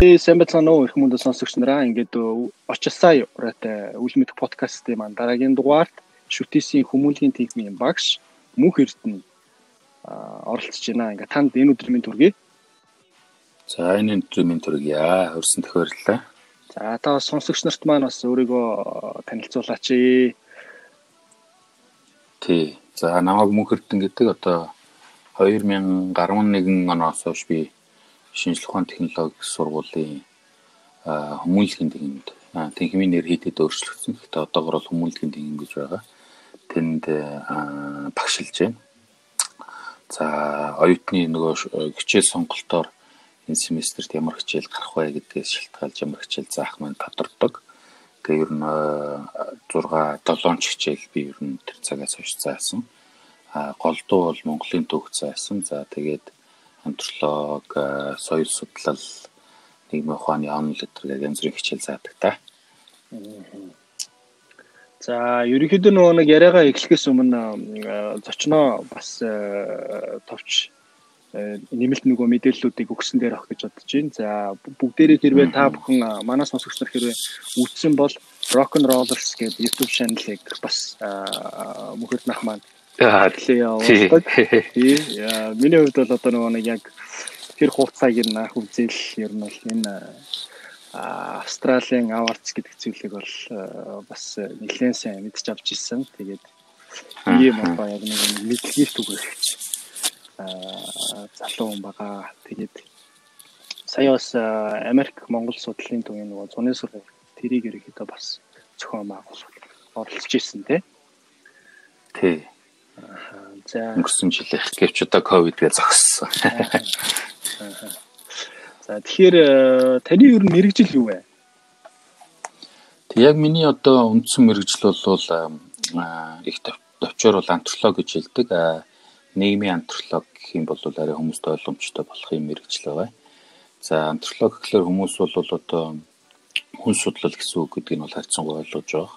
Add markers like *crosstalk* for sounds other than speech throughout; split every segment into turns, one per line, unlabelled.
Сайн байцгаана уу их мөндө сонсогч нараа. Ингээд очилсаа ураатай үл мэд подкастын маань дараагийн дугаарт шүтээсийн хүмүүнлэгийн техникийн багш Мөнх Эрдэнэ оролцож байна. Ингээд танд энэ өдрийн мэнд хүргэе.
За энэ өдрийн мэнд хүргье. Хөрсөн төхөрлөө.
За та сонсогч нарт маань бас өөрийгөө танилцуулаач.
Тий. За намайг Мөнх Эрдэнэ гэдэг одоо 2011 оноос хойш би шинжлэх ухааны технологи сургуулийн хүмүүнлэгийн техникт техникийн нэр хийдэд өөрчлөгдсөн. Гэхдээ одоогор бол хүмүүнлэгийн техник гэж байгаа. Тэнд багшилж байна. За оюутны нөгөө хичээл сонголтоор энэ семестрт ямар хичээл гарах вэ гэдгээс шалтгаалж ямар хичээл заах маань тодордог. Тэгээ ер нь 6 7 хичээл би ер нь тэр цагаас хойш заасан. А голдуу бол Монголын төвх заасан. За тэгээд антрополог, соёл судлал, нийгмийн ухааны онол гэдгээр янз бүрийн хичээл заадаг та.
За, ерөнхийдөө нөгөө нэг яриагаа эхлэхээс өмнө зочноо бас товч нэмэлт нөгөө мэдээллүүдийг өгсөн дээр авах гэж бодож байна. За, бүгдээрээ хэрвээ та бүхэн манай сонсогч нар хэрвээ үзсэн бол Rock and Rollers гэдэг YouTube channel-ыг бас мөхөд нах маань хэлээ явуулдаг. Тий. Миний хувьд бол одоо нөгөө нэг яг тэр хугацааг нь анх үзэл ер нь бол энэ Австралийн аварц гэдэг зүйлийг бол бас нэлээд сайн мэдж авч ирсэн. Тэгээд ийм одоо яг нэг мэдлэгийг түгээгч залуу хүн байгаа. Тэгээд сая бас Америк Монгол судлалын төвийн нөгөө зуны сургууль тэрийг ерөөхдөө бас зохион байгуулалт оролцож ирсэн тий.
Тий. За өнгөрсөн жилийн гэвч одоо ковидгээ зогссон. *laughs*
За тэгэхээр э, таны ер нь мэрэгжил юу вэ?
Тэг яг миний одоо үндсэн мэрэгжил бол их төвчөр бол антрополог гэж хэлдэг. Нийгмийн антрополог гэх юм бол арай хүмүүст ойлгомжтой болох юм мэрэгжил байгаа. За антрополог гэхэлэр хүмүүс бол одоо хүн судлал гэсэн үг гэдгийг бол харьцангуй ойлгож байгаа.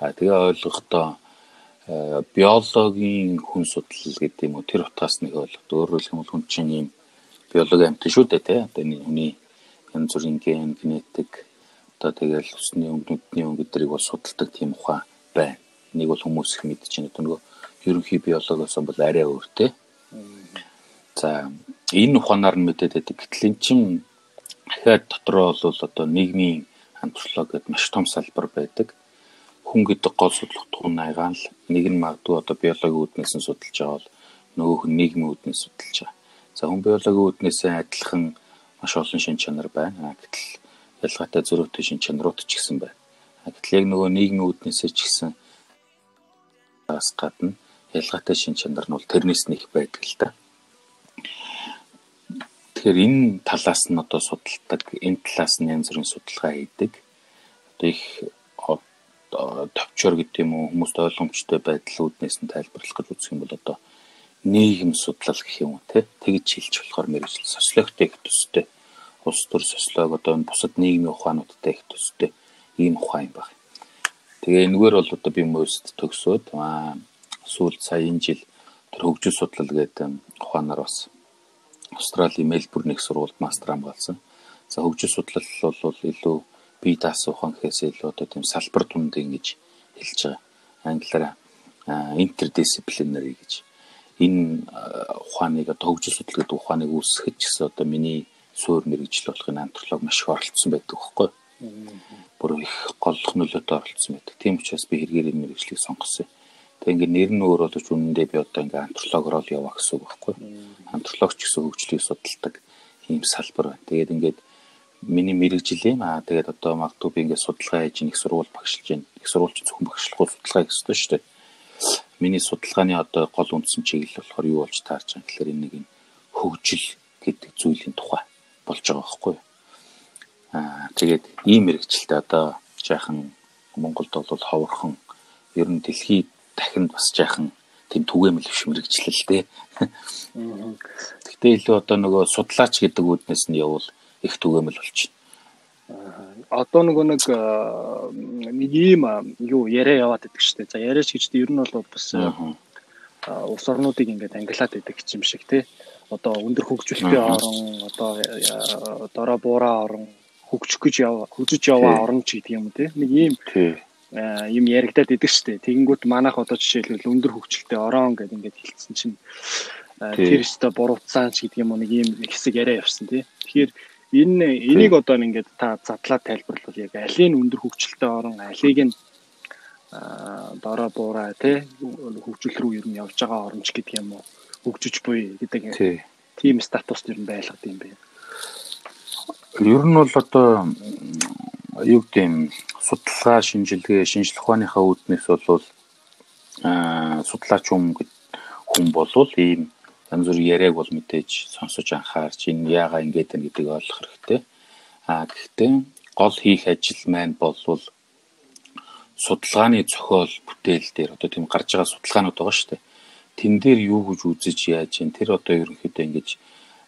А тэгээ ойлгохдоо биологийн хүн судлал гэдэг юм уу тэр утгаас нэг ойлголт. Өөрөөр хэлбэл хүн чинь ийм биологи амьтан шүү дээ тий. Одоо энэ хүний янз бүрийн ген, генетик одоо тэгэл усны өнгөдний өнгөдрийг бол судалдаг тийм ухаан байна. Нэг бол хүмүүс их байна. Нөгөө ерөнхий биологоос бол арай өөр тий. За энэ ухаанаар нь мэдээд байдаг. Гэтэл эн чинь дахиад дотроо бол одоо нийгмийн антрополог гэдэг маш том салбар байдаг хүн гэдэг гол судлах тухайн найгаан л нэг нь магадгүй одоо биологийн үүднээс нь судалж байгаа бол нөгөөх нь нийгмийн үүднээс судалж байгаа. За хүн биологийн үүднээс адилхан маш олон шин чанар байна. Гэтэл ялгаатай зөрүүтэй шин чанарууд ч гэсэн байна. Гэтэл яг нөгөө нийгмийн үүднээс ч гэсэн бас гадна ялгаатай шин чанар нь бол тэрнээс нэг байдаг л да. Тэгэхээр энэ талаас нь одоо судалдаг, энэ талаас нь янз бүрийн судалгаа хийдэг. Одоо их товчор гэдэг юм уу хүмүүст ойлгомжтой байдал үүднээс нь тайлбарлах гэж үзэх юм бол одоо нийгэм судлал гэх юм уу те тэгж хэлж болохоор мэрэгжил социологтой их төстэй улс төр социолог одоо энэ бусад нийгмийн ухаануудтай их төстэй ийм ухаан юм байна. Тэгээ энэгээр бол одоо би мөст төгсөөд аа сүүлд сая энэ жил тэр хөгжил судлал гэдэг ухаанаар бас Австралийн Мельбурн их сургуульд мастер хамгаалсан. За хөгжил судлал бол илүү бие даасуухан гэхээс илүү одоо тийм салбар тунд ингэж хэлж байгаа. Англиар interdisciplinary гэж. Энэ ухааныг одоо хөгжил гэдэг ухааныг үүсгэж гэсэн одоо миний суур мэрэгжил болох энэ антрополог маш их оролцсон байдаг байхгүй. Бүр их голлох нөлөөтэй оролцсон байдаг. Тийм учраас би хэрэгээр мэрэгжлийг сонгосон. Тэгээ ингээд нэр нь өөр боловч үнэндээ би одоо ингээд антропологоор л яваа гэсэн үг байхгүй. Антропологч гэсэн хөгжлийг судалдаг ийм салбар байна. Тэгээд ингээд миний мэрэгжил юм аа тэгээд одоо магадгүй би ингээд судалгаа хийж нэг сургууль багшилж байна. Их сургуульч зөвхөн багшлахгүй судалгаа хийх ёстой шүү дээ. Миний судалгааны одоо гол үндсэн чиглэл болохоор юу болж таарч байгаа гэхээр энэ нэг нь хөгжил гэдэг зүйлийн тухай болж байгаа байхгүй юу? Аа тэгээд ийм мэрэгчлээ одоо жаахан Монголд бол ховорхон ер нь дэлхийд дахинд бас жаахан тийм түгээмэл биш мэрэгчлэл дээ. Гэхдээ илүү одоо нөгөө судлаач гэдэг үднээс нь явбал их түгээмэл болчихно.
Одоо нөгөө нэг нэг ийм юу яриа яваад шүү дээ. За яриач гэж ер нь бол бас улс орнуудыг ингээд ангилаад байдаг юм шиг тий. одоо өндөр хөгжөлтэй орон одоо дороо буураа орон хөгжих гэж яв хөгжиж яваа орн ч гэдэг юм тий нэг ийм юм яригадаад идэг штэ тэгэнгүүт манайх одоо жишээлбэл өндөр хөгжөлтэй орон гэдэг ингээд хэлсэн чинь тэр өстө буруутсан ч гэдэг юм уу нэг ийм хэсэг яриа явсан тий тэгэхээр энэ энийг одоо ингээд та задлаад тайлбарлавал яг алийн өндөр хөгжөлтэй орон алийг нь дороо буураа тий. Хөгжил рүү ер нь явж байгаа оромч гэдэг юм уу? Хөгжиж буй гэдэг тийм статуст ер нь байлгад юм бэ.
Ер нь бол одоо юу гэдэг юм судалгаа шинжилгээ шинжлэх ухааныхаа үүднээс бол аа судлаач хүм хүн болвол ийм янз бүр яриаг бол мэдээж сонсож анхаарч энэ яага ингэж байна гэдгийг ойлгох хэрэгтэй. Аа гэхдээ гол хийх ажил маань болвол судалгааны зохиол бүтээл дээр одоо тийм гарч байгаа судалгаанууд байгаа шүү дээ. Тэн дээр юу гэж үзэж яаж юм тэр одоо ерөнхийдөө ингэж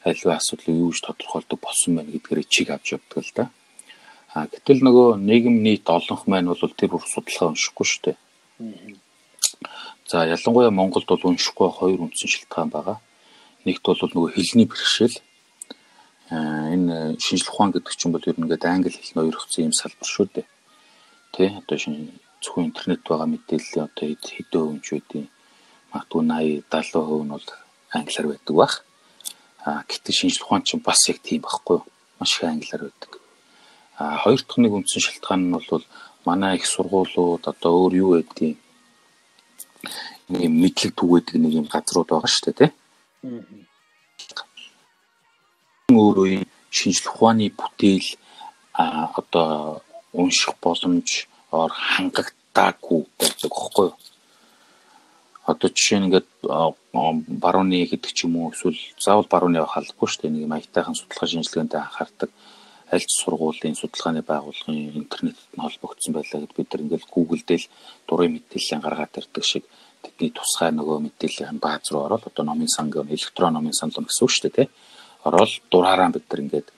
аливаа асуудлыг юу гэж тодорхойлдог болсон байна гэдгээр чиг авч явдаг л да. А гэтэл нөгөө нийгэм нийт олонх маань бол тэр бүр судалгаа уншихгүй шүү дээ. За ялангуяа Монголд бол уншихгүй хоёр үндсэн шалтгаан байгаа. Нэгт бол нөгөө хэлний бэрхшээл. А энэ шинжлэх ухаан гэдэг чинь бол ер нь ингээд англи хэлний өөрөгцсөн юм салбар шүү дээ тий одоо шинэ зөвхөн интернет байгаа мэдээллийн одоо хэдэн хувь үгүй магадгүй 80 70% нь бол англиар байдаг бах. А гэтэл шинжлэх ухаан чинь бас яг тийм байхгүй юу? Маш их англиар байдаг. А хоёр дахь нэг үндсэн шалтгаан нь бол манай их сургуулиуд одоо өөр юу байдгийг юм мэдлэг түгээдэг нэг юм газрууд байгаа шүү дээ тий. Өөрөө шинжлэх ухааны бүтээл одоо унших боломж ор хангагдаагүй байдаг юу? Одоо жишээ нь ингээд барууны гэдэг ч юм уу эсвэл заавал барууны явах албагүй шүү дээ. Нэг маягтайхан судалгаа шинжилгээнд анхаардаг аль ч сургуулийн судалгааны байгууллагын интернетэд нь холбогдсон байлаа гэд бид нар ингээд Google дээр дурын мэдээлэл гаргаад ирдэг шиг тэдний тусгай нөгөө мэдээллийн бааз руу ороод одоо номын сан гэх электрон номын санал гэсэн үг шүү дээ тий. Ороод дураараа бид нар ингээд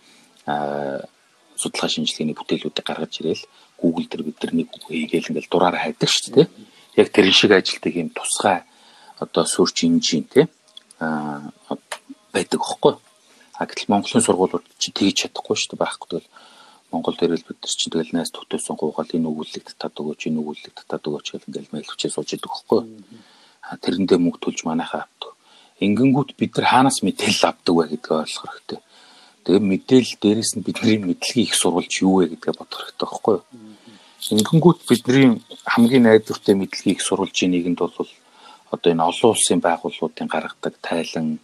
судалгаа шинжилгээний бүтээлүүдийг гаргаж ирээл Google дээр бид нар нэг хийгээл ингээл дураараа хайдаг шүү дээ. Яг тэр шиг ажилтдаг юм тусгай одоо search engine тий а байдаг хөөхгүй. А гэтэл Монголын сургуулиуд чи тэгж чадахгүй шүү дээ байхгүй тэгэл Монгол дээр л бид нар чинь тэгэл найс төтөөсөн гуугаал энэ өгүүлэлт татаад өгөөч энэ өгүүлэлт татаад өгөөч гэл ингээл мэйл хүчээ сууж идэг хөөхгүй. А тэрэндээ мөнгө төлж манайхаа авдаг. Ингэнгүүт бид нар хаанаас мэдээлэл авдаг вэ гэдгээ ойлгох хэрэгтэй. Тэгээ мэдээлэл дээрээс нь бидний мэдлэгийн их сурвалж юу вэ гэдгээ бодох хэрэгтэй байхгүй юу? Ингэнгүүт бидний хамгийн найдвартай мэдлэгийн их сурвалжийн нэгэнд бол одоо энэ олон улсын байгууллагуудын гаргадаг тайлан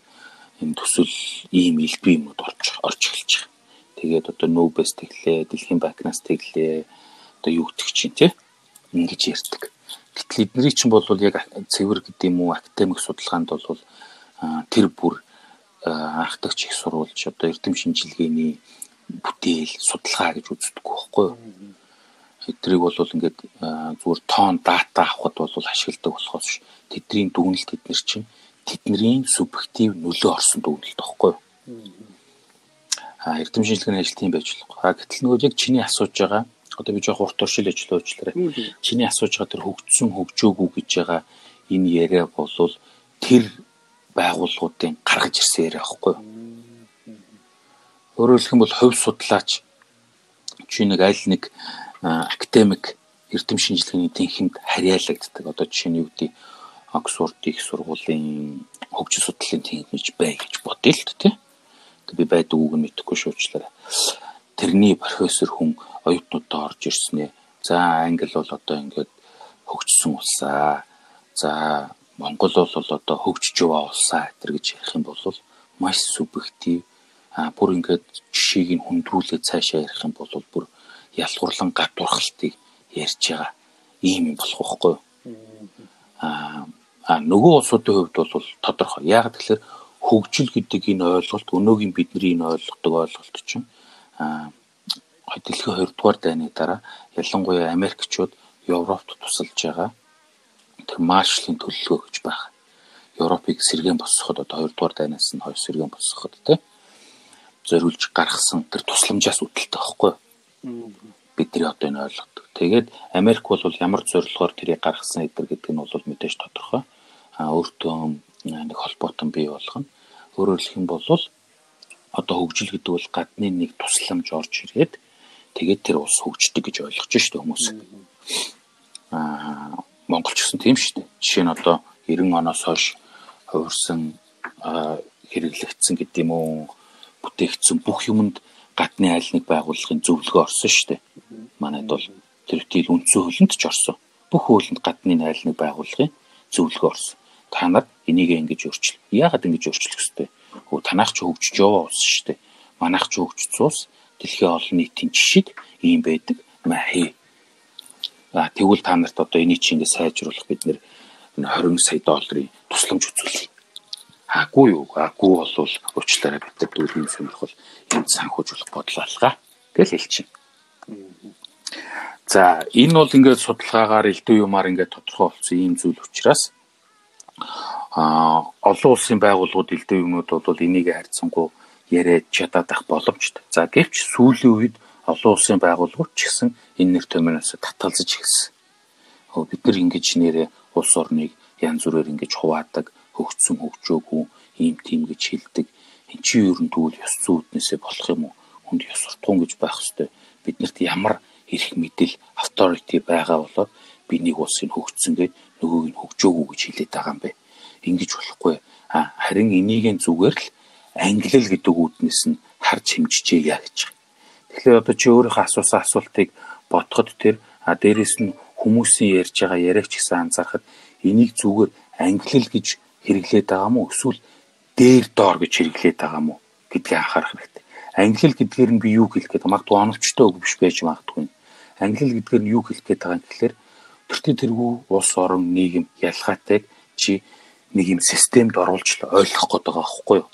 энэ төсөл ийм элбэг юмуд орж орж эхэлж байгаа. Тэгээд одоо нүүбэс тэглээ, дэлхийн банкнаас тэглээ. Одоо юу гэх чинь тий ингэж ярьдаг. Гэтэл эдний чинь бол яг цэвэр гэдэг юм уу академик судалгаанд бол тэр бүр анх дагч их сурвалж одоо эрдэм шинжилгээний бүтээл судалгаа гэж үздэг байхгүй юу. Эдрийг бол ингээд зүгээр тоон дата авахд бол ашигладаг болохоос тэдний дүгнэлт тэднэр чинь тэдний субъектив нөлөө орсон дүгнэлт байхгүй юу. Эрдэм шинжилгээний ажил тийм байж болох. А гэтэл нөгөө яг чиний асууж байгаа одоо би жоох урт туршил ажиллаа уучлаарай. Чиний асууж байгаа тэр хөгжсөн хөгжөөгүй гэж байгаа энэ яриа болвол тэр байгууллагуудын гаргаж ирсэн яриа аахгүй. Өөрөөр хэлэх юм бол хувь судлаач чи нэг аль нэг академик эрдэм шинжилгээний тэнхимд харьяалагддаг. Одоо жишээ нь юу гэдэг Оксфорд их сургуулийн хөгжил судлалын тэнхимд гэж бай гэж бодъё л тий. Би байдаг үг нь мэдэхгүй шүүчлээ. Тэрний профессор хүн оюутнуудаа орж ирснээ. За англи бол одоо ингээд хөгжсөн улсаа. За Монгол бол одоо хөгжиж яваа улсаа гэтэр гэж ярих юм бол маш субъектив а бүр ингээд жишээг нь хүндрүүлээд цаашаа ярих юм бол бүр ялгуурлан гадуурхалтыг ярьж байгаа ийм юм болох байхгүй юу а а нөгөө улсуудын хувьд бол тодорхой яг тэгэхээр хөгжил гэдэг энэ ойлголт өнөөгийн бидний энэ ойлгодог ойлголт чинь дэлхийн 2 дугаар дайны дараа ялангуяа Америкчууд Европт тусалж байгаа тэр маршлын төлөлгөө гэж байна. Европыг сэргээн босгоход одоо 2 дугаар дайнаас нь хоёр сэргээн босгоход тий зориулж гаргасан тэр тусламжаас үүдэлтэй байхгүй? Бидний одоо энэ ойлгодог. Тэгээд Америк бол ямар зорилгоор тэрийг гаргасан эдэр гэдэг нь бол мэдээж тодорхой. А өөртөө нэг холбоотон бий болгоно. өөрөөр хэлэх юм бол одоо хөгжил гэдэг бол гадны нэг тусламж орж ирээд тэгээд тэр улс хөгждөг гэж ойлгож дээ хүмүүс. Аа Монгол ч гэсэн тийм дээ. Жишээ нь одоо 90 оноос хойш хувирсан хэрэглэгдсэн гэдэг юм уу бүтээгдсэн бүх юмд гадны айл нэг байгууллагын зөвлөгөө орсон дээ. Манайд бол тэр тийм үндсэн хөлөнд ч орсон. Бүх хөлөнд гадны айл нэг байгууллагын зөвлөгөө орсон. Та нар энийг ингэж өөрчил. Яагаад ингэж өөрчлөх ёстой? Хөө танах ч хөгжиж яваа ус шүү дээ. Манайх ч хөгжиж суус дэлхийн олон нийтийн жишг ийм байдаг. Махи. А тэгвэл та нарт одоо энийг чи ингэ сайжруулах бид нэр 20 сая долларын тусламж үзүүлье. Агүй юу? Агүй болвол уучлаарай бид нар дүүлийн сонирхол энд санхүүжүүлэх бодол алгаа гэж хэлчихин. За энэ бол ингээд судалгаагаар элдв юмар ингээд тодорхой болсон ийм зүйл учраас а олон улсын байгууллагууд элдв юмнууд бол энийг харьцангуй яриад чадаад ах боломжтой. За гэвч сүүлийн үед олон улсын байгууллагууд ч гэсэн энэ нэр томьёоноос татгалзаж эхэлсэн. Бид нар ингэж нэрээ улс орныг янз бүрээр ингэж хуваадаг, хөгжсөн хөгжөөгүй ийм тийм гэж хэлдэг. Эн чи ер нь тэгвэл ёс зүйн үднээсээ болох юм уу? Хүнд ёс суртахуун гэж байх хэвээр биднэрт ямар эрх мэдэл authority байгаа болоод би нэг улсыг хөгжсөн гэд нөгөөг нь хөгжөөгүй гэж хэлээд байгаа юм бэ. Ингиж болохгүй. А харин энийгэн зүгээр л англил гэдэг үүднээс нь харж хэмжижээ гэж. Тэгэхээр одоо чи өөрийнхөө асуусан асуултыг бодоход тэр а дээрэс нь хүмүүсийн ярьж байгаа яриагч гэсэн анзаархад энийг зүгээр англил гэж хэрэглээд байгаа мó эсвэл дээр доор гэж хэрэглээд байгаа мó гэдгийг анхаарах хэрэгтэй. Англил гэдгээр нь би юу хэлэх гээд магадгүй оновчтой үг биш байж магадгүй. Англил гэдгээр нь юу хэлэх гээд байгаа юм гэхээр тэртээ тэргүй улс орон нийгэм ялгаатайг чи нэг юм системд оруулж ойлгох гээд байгаа байхгүй юу?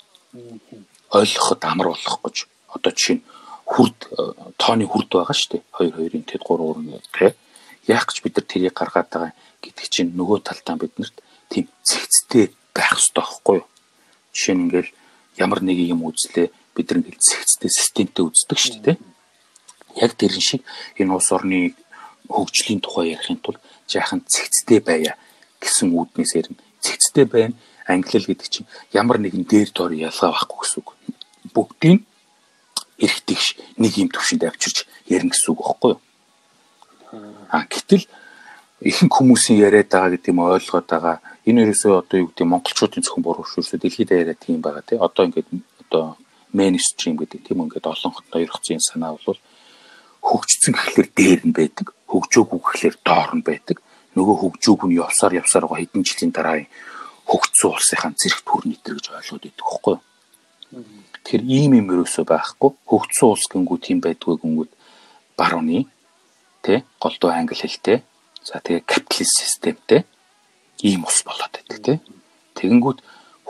Ойлгоход амар болох гэж. Одоо жишээ нь хүрд тооны хүрд байгаа шүү дээ. 2 2-ын тэд 3 3 тий. Яах гэж бид нар тэрийг гаргаад байгаа гэдэг чинь нөгөө талдаа биднэрт тийм цэгцтэй байх хэрэгтэй байхгүй юу? Жишээ нь ингээл ямар нэг юм үзлээ бид нар ингээл цэгцтэй системтэй үздэг шүү дээ. Яг тэр шиг энэ улс орны хөгжлийн тухай ярихын тулд жаахан цэгцтэй байя гэсэн үүднээс ярина. Цэгцтэй байна. Англил гэдэг чинь ямар нэгэн дээр доор ялгаа байхгүй гэсэн үг. Бүгдийг эргэтгэж нэг юм төвшөнд авчирч ярина гэсэн үг байхгүй юу? А гэтэл ихэнх хүмүүсийн яриад байгаа гэдэг юм ойлгоод байгаа энэ ерөөсөө одоо юу гэдэг монголчуудын зөвхөн буруу шүүрсө дэлхийд яриад тийм байгаа тий. Одоо ингээд одоо мейнстрим гэдэг тийм ингээд олон хот ноёрхцын санаа бол хөгжсөн гэхлээр дээр нь байдаг, хөгжөөгүй гэхлээр доор нь байдаг. Нөгөө хөгжөөг нь явсаар явсаар гоо хэдэн жилийн дараа хөгжсөн улсынхаа зэрэг төр нэтэр гэж ойлгоод байдаг хөөхгүй. Тэгэхээр ийм юм ерөөсөө байхгүй. Хөгжсөн улс гингүү тийм байдгүй гингүүд барууны тий голдуу англи хэлтэй. За тэгээ капиталист системтэй ийм ус болоод байдаг тий. Тэгэнгүүт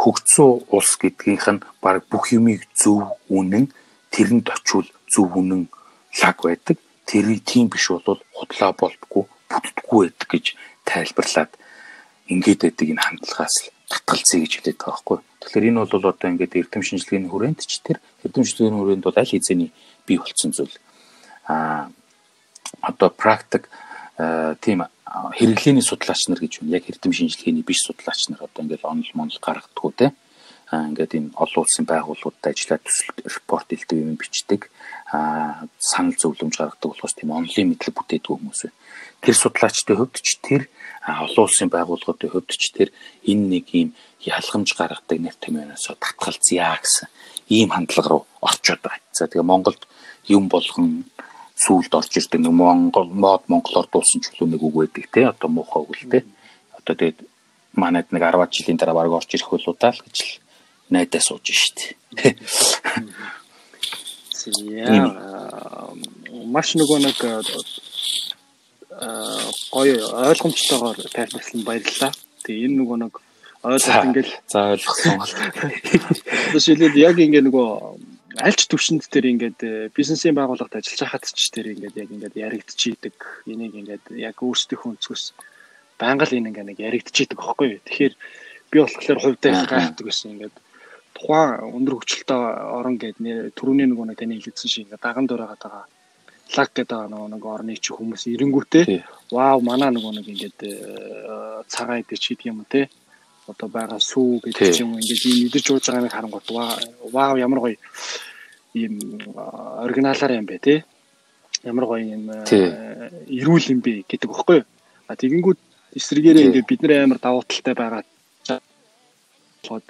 хөгжсөн улс гэдгийнх нь баг бүх юмыг зөв үнэн тэрэнд очивол зөв үнэн лаг байдаг. Тэрийг тийм биш бол худлаа болдгоо бүтдэггүй байдаг гэж тайлбарлаад ингээд байдаг энэ хандлагаас л татгалзъя гэж хэлээд байгаа байхгүй. Тэгэхээр энэ бол одоо ингээд эрдэм шинжилгээний хүрээнд ч тэр эрдэм шинжилгээний хүрээнд бол аль хэзээний бий болсон зүйл. Аа одоо практик тийм хэрэглээний судлаач нар гэж байна. Яг эрдэм шинжилгээний биш судлаач нар одоо ингээд онол монол гаргадаггүй те. Аа ингээд энэ олон улсын байгууллагуудад ажиллаад төсөл репорт илдэв юм бичдэг. Санал зөвлөмж гаргадаг болохоос тийм онлын мэдлэг бүтээдэг хүмүүс байна. Тэр судлаачдын хувьд ч тэр олон улсын байгууллагуудын хувьд ч тэр энэ нэг юм ялгамж гаргадаг нэр томьёоноос татгалзъя гэсэн ийм хандлага руу орчод байгаа. За тэгээ Монголд юм болгон сүүлд орж ирдэг нэг Монгол мод монголоор дуулсан ч үлээ нэг үг байдаг те одоо муухай үг л те одоо тэгээд манайд нэг 10 жилийн дараа баг орж ирэх болоо л гэж л найдаа сууж штт *laughs*
маш нөгөө нэг гоё ойлгомжтойгоор тайлбарлсан баярлалаа. Тэгээ энэ нөгөө нэг ойлгох ингээл
за ойлгосон бол. *laughs*
Жишээлбэл яг ингээ нөгөө альч төвшөнд тэр ингээд э, бизнесийн байгууллагад ажиллаж хахад ч тэр ингээд яг ингээд яригдчихийдэг. Энийг ингээд яг өөрсдийнхөө өнцгөөс байнга л энэ ингээд яригдчихийдэг байхгүй юу. Тэгэхээр би болохоор хувьдаа гайхдаг гэсэн ингээд тухайн өндөр хөгжилтэй орон гэд нэр түрүүний нөгөө нэг таны хэлсэн шиг ингээд даган дураагаад байгаа. Лаг гэдэг нөгөө нэг орны чи хүмүүс ирэнгүүтээ. Вау манаа нөгөө нэг ингээд э, цагаан идэ чи гэдэг юм те одоо байгаа сүү гэдэг юм ингээд ийм идэж ууж байгаа нэг харангуут вау ямар гоё ийм оригиналаар юм бэ те ямар гоё юм эрүүл юм бэ гэдэг багхгүй а тэгэнгүүт эсрэгээрээ ингээд бид нар амар давуу талтай байгаа. Болоод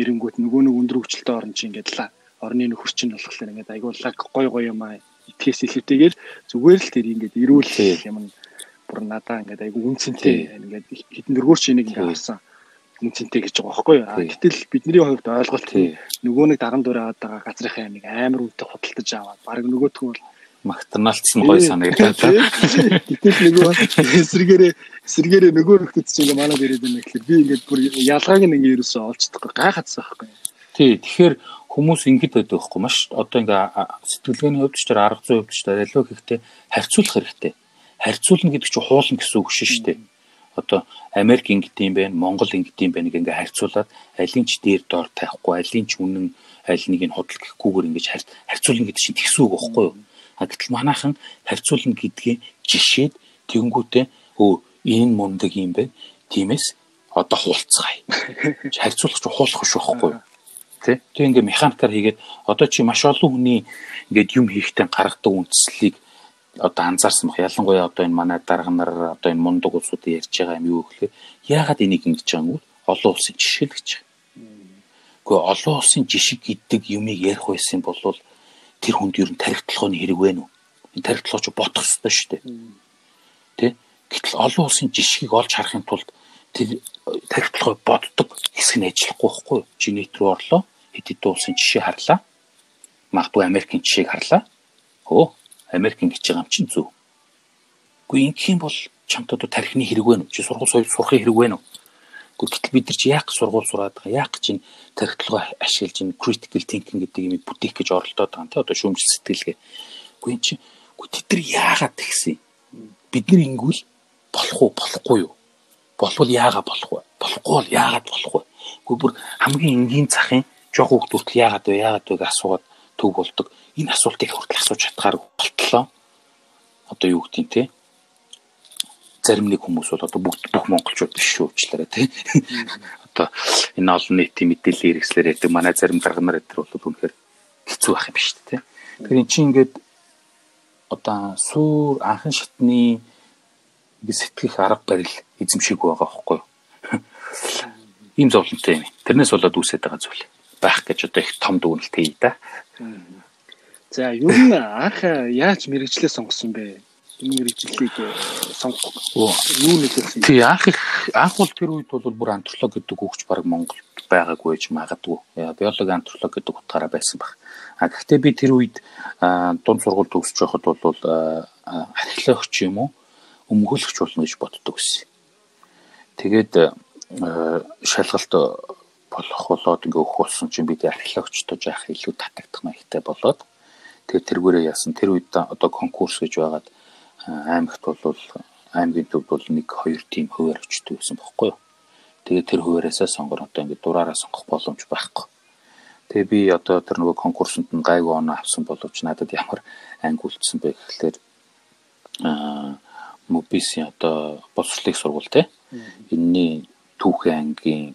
эренгүүт нөгөө нэг өндөр хөгжилтэй орн чи ингээд л орны нөхөр чинь болохоор ингээд айгууллаг гой гой юм аа. Итгэс илүүтэйгээр зүгээр л тэр ингээд эрүүл юм бүр надаа ингээд айгу үнцэнтэй ингээд хитэн дөрвөр чи нэг ингээд харсан үнцэнтэй гэж байгаа байхгүй юу. Гэтэл бидний хувьд ойлголт нөгөө нэг даран дураад байгаа газрынхаа амиг амар үнэтэй худалдаж аваад баг нөгөөтгөө бол
магтанаалтсан гой санагдаад.
Гэтэл нөгөө *laughs* эсрэгээрээ эсрэгээрээ нөгөө нөхдөд чинь ингээ манад ирээд байна гэхэлэр би ингээд бүр ялгааг нь ингээ ерөөсөө олцдохгүй гайхацсан байхгүй.
Тий, тэгэхээр хүмүүс ингэж байдаг байхгүй маш одоо ингээ сэтгэлгээний хувьд ч тэр арга зүйн хувьд ч аливаа гэхдээ харьцуулах хэрэгтэй. Харьцуулна гэдэг чинь хуулна гэсэн үг шүү дээ. Одоо Америк ингэдэм юм байна, Монгол ингэдэм байна гэнгээ харьцуулаад алийн ч дээр доор тавихгүй, алийн ч үнэн аль нэг нь худал гэхгүйгээр ингэж харьцуулна гэдэг чинь тэгсэн үг байхгүй юу? А гэтэл манайхан харьцуулна гэдгийг жишээд тэгэнгүүтээ өө энэ мундаг юм бэ. Тиймээс одоо хуулцгаая. Харьцуулах ч хуулах шүү байхгүй юу? Тэ? Тэг ингээ механикаар хийгээд одоо чи маш олон хүний ингээд юм хийхдээ гаргадаг үндслийг одоо анзаарсан баг. Ялангуяа одоо энэ манай дарга нар одоо энэ мундаг улсуудын ярьж байгаа юм юу гэхээр яагаад энийг ингэж байгаа юм бэ? Олон улсын жишээ л гэж. Гэхдээ олон улсын жишг гэдэг юмыг ярих байсан бол тэр хүнд ер нь тархитлохын хэрэг вэ нү? Энэ тархитлооч бодох ёстой шүү дээ. Тэ? Гэтэл олон улсын жишгийг олж харахын тулд тэр тархитлогоо боддог хэсэг нь ажиллахгүй байхгүй юу? Чинет рүү орлоо. Хэд хэдэн улсын жишээ харлаа. Магадгүй Америкийн жишээг харлаа. Хөө Америкийн гэж байгаа юм чинь зөв. Гэхдээ ингэх юм бол чамд одоо тархины хэрэг вэ нү? Чи сургууль сурахын хэрэг вэ нү? Гэтэл бид нар чи яах сургууль сураад байгаа? Яах гэж энэ тархитлогоо ашиглаж энэ critical thinking гэдэг юмыг бүтээх гэж оролдоод байгаа юм те одоо шүүмжил сэтгэлгээ. Үгүй эн чи үгүй тэд нар яагаад тэгсэн? Бид нар ингүүл болох уу болохгүй юу? Болвол яагаад болох вэ? Болохгүй бол яагаад болох вэ? Үгүй бүр хамгийн энгийн захын жоох хүүхдүүд яагаад вэ? Яагаад вэ гэж асуугаад төв болдог. Энэ асуултыг хүртэл асууж чадхаар болтлоо. Одоо юу гэдгийг те зарим нэг хүмүүс бол одоо бүгд бүх монголчууд биш шүү уучлаарай тий. Одоо энэ олон нийтийн мэдээллийн хэрэгслэр яадаг манай зарим дарга нар өдр бол үнэхээр хэцүү байх юм биш тий. Тэгэхээр эн чинь ингээд одоо суур анхан шатны сэтгэх арга барил эзэмшиг байгаа байхгүй юу? Ийм зовлонтой юм. Тэрнээс болоод үүсээд байгаа зүйл байх гэж одоо их том дүгнэлт хийе да.
За юу н анх яаж мэрэгчлээ сонгосон бэ? Энэ мэрэгжлийг э, сонгох. Юу нөлөөлсөн
тий анх их анх бол тэр үед бол бүр антрополог гэдэг үгч баг Монголд байгаагүй гэж магадгүй. Биологи антрополог гэдэг утгаараа байсан баг. А гэхдээ би тэр үед дунд сургууль төгсөж байхад бол археологч юм уу? Өмгөөлөгч болно гэж боддог байсан. Тэгээд шалгалт болох болоод ингээ өгөх болсон чинь бид археологчтой яах илүү татагдах маягтай болоод тэгээд тэргүүрээ яасан. Тэр үед одоо конкурс гэж байгаад аймагт бол аймгийн төвд бол нэг хоёр тим хуваар өчтдөг гэсэн бохоггүй юу. Тэгээ тэр хуваараасаа сонгор одоо ингэ дураараа сонгох боломж байхгүй. Тэгээ би одоо тэр нөгөө конкурсанд нь гайгүй оноо авсан боловч надад ямар анги үлдсэн бэ гэхлээр аа мобиси одоо боловсролын сургууль те. Энэний түүхэн ангийн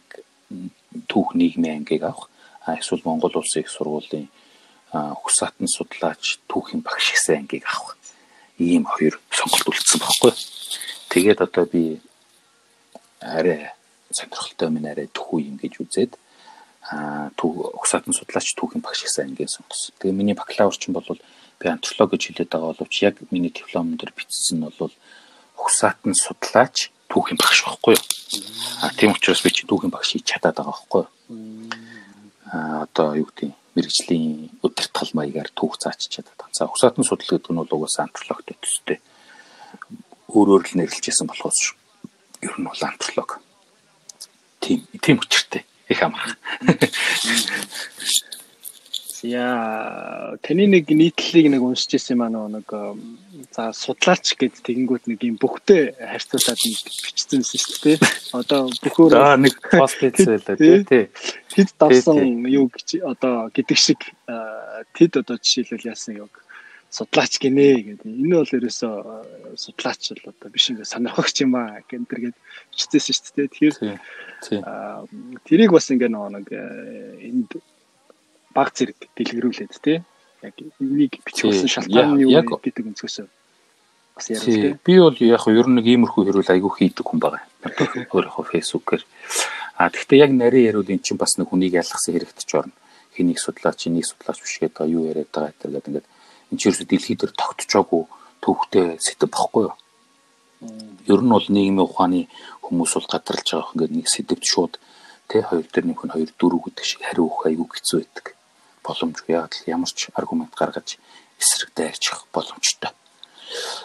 түүх нийгмийн ангийг авах эсвэл Монгол улсын их сургуулийн хөсаатан судлаач түүхийн багш гэсэн ангийг авах ийм хоёр сонголт үлдсэн байхгүй. Тэгээд одоо би арай сонирхолтой минь арай төхүү юм гэж үзээд аа төв угсаатан судлаач түүхийн багш гэсэн ангийн сонгосон. Тэгээ миний бакалавр чинь бол би антропологи гэж хэлээд байгаа боловч яг миний диплом дээр бичсэн нь бол угсаатан судлаач түүхийн багш байхгүй юу. А тийм учраас би чи түүхийн багш хийж чадаад байгаа байхгүй юу. А одоо юу гэдэг мэрэгжлийн удирдгал маягаар түүх заачиж чадаад. За угсаатан судал гэдэг нь бол угаасаа антропологтой төстэй. Өөрөөр л нэрлэжсэн болохоос ер нь бол антрополог. Тийм тийм хүчтэй их амарх. *laughs*
Яа, таны нэг нийтлэлийг нэг уншиж ирсэн аа нэг за судлаач гэд тэгэнгүүт нэг юм бүхтэй харьцуулаад нэг бичсэн шүү дээ. Одоо бүхөөр
за нэг пост хийсэн байлаа тий.
Тэд давсан юу гэж одоо гэдэг шиг тэд одоо жишээлбэл яасан юу судлаач гинэ гэдэг. Энэ бол ерөөсөө судлаач л одоо биш ингээ сонирхогч юм аа гэнтэр гээд биччихсэн шүү дээ. Тэгэхээр тэрийг бас ингээ нэг энд баг зэрэг дэлгэрүүлээд тий. Яг энийг бичихсэн шалтгаан нь юу гэдэг өнцгөөсөө
бас ярил тий. Би бол яг ер нь нэг иймэрхүү хэрүүл айгүй хийдэг хүн байгаа. Өөрийнхөө фэйсбүүкээр. А тэгвэл яг нарийн ярил эн чинь бас нэг хүнийг ялгахсан хэрэгтэж орно. Хэнийг судлаач, энийг судлаач биш гэдэг юу яриад байгаа гэдэг ингээд энэ ч ерөөсө дэлхий дээр тогтчоогүй төвхтэй сэдв бохгүй юу. Ер нь бол нийгмийн ухааны хүмүүс бол гадралж байгаа ингээд нэг сэдвт шууд тэ хоёр дээр нэмэх нь хоёр дөрөв гэдэг шиг хариу өгөх аягүй хэцүү байдаг. Боломжгүй яг л ямар ч аргумент гаргаж эсрэг дайрчих боломжтой.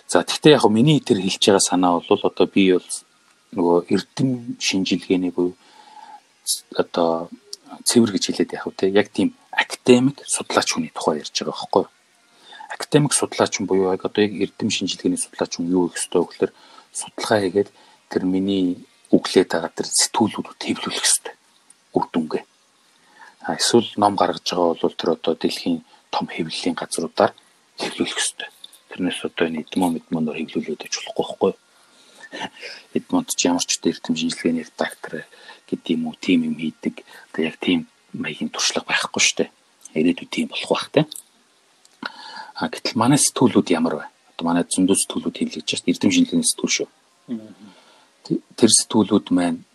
За тэгтээ яг миний тэр хэлж байгаа санаа бол одоо би бол нөгөө эрдэм шинжилгээний буюу одоо цэвэр гэж хэлээд яг үү те яг тийм академик судлаач хүний тухай ярьж байгаа байхгүй академик судлаач буюу яг одоо яг эрдэм шинжилгээний судлаач юу их ёстой вэ гэхээр судалгаа хийгээд тэр миний үглээд байгаа тэр сэтгүүлүүд хэвлүүлэх ёстой. Үр дүнгээ. Эсвэл ном гаргаж байгаа бол тэр одоо дэлхийн том хэвлэлийн газруудаар хэвлүүлэх ёстой. Тэрнээс одоо энэ эдмон медмоноор хэвлүүлээд байж болохгүй байхгүй юу? Эдмонд ч ямар ч эрдэм шинжилгээний редактор гэдэг юм уу, тим юм хийдэг. Одоо яг тийм маягийн туршлага байхгүй шүү дээ. Ирээдүйд тийм болох бах тийм. А гэтэл манай сэтгүүлүүд ямар вэ? Одоо манай зөндөө сэтгүүлүүд хэлж байгаа эрдэм шинжилгээний сэтгүүл шүү. Тэр сэтгүүлүүд маань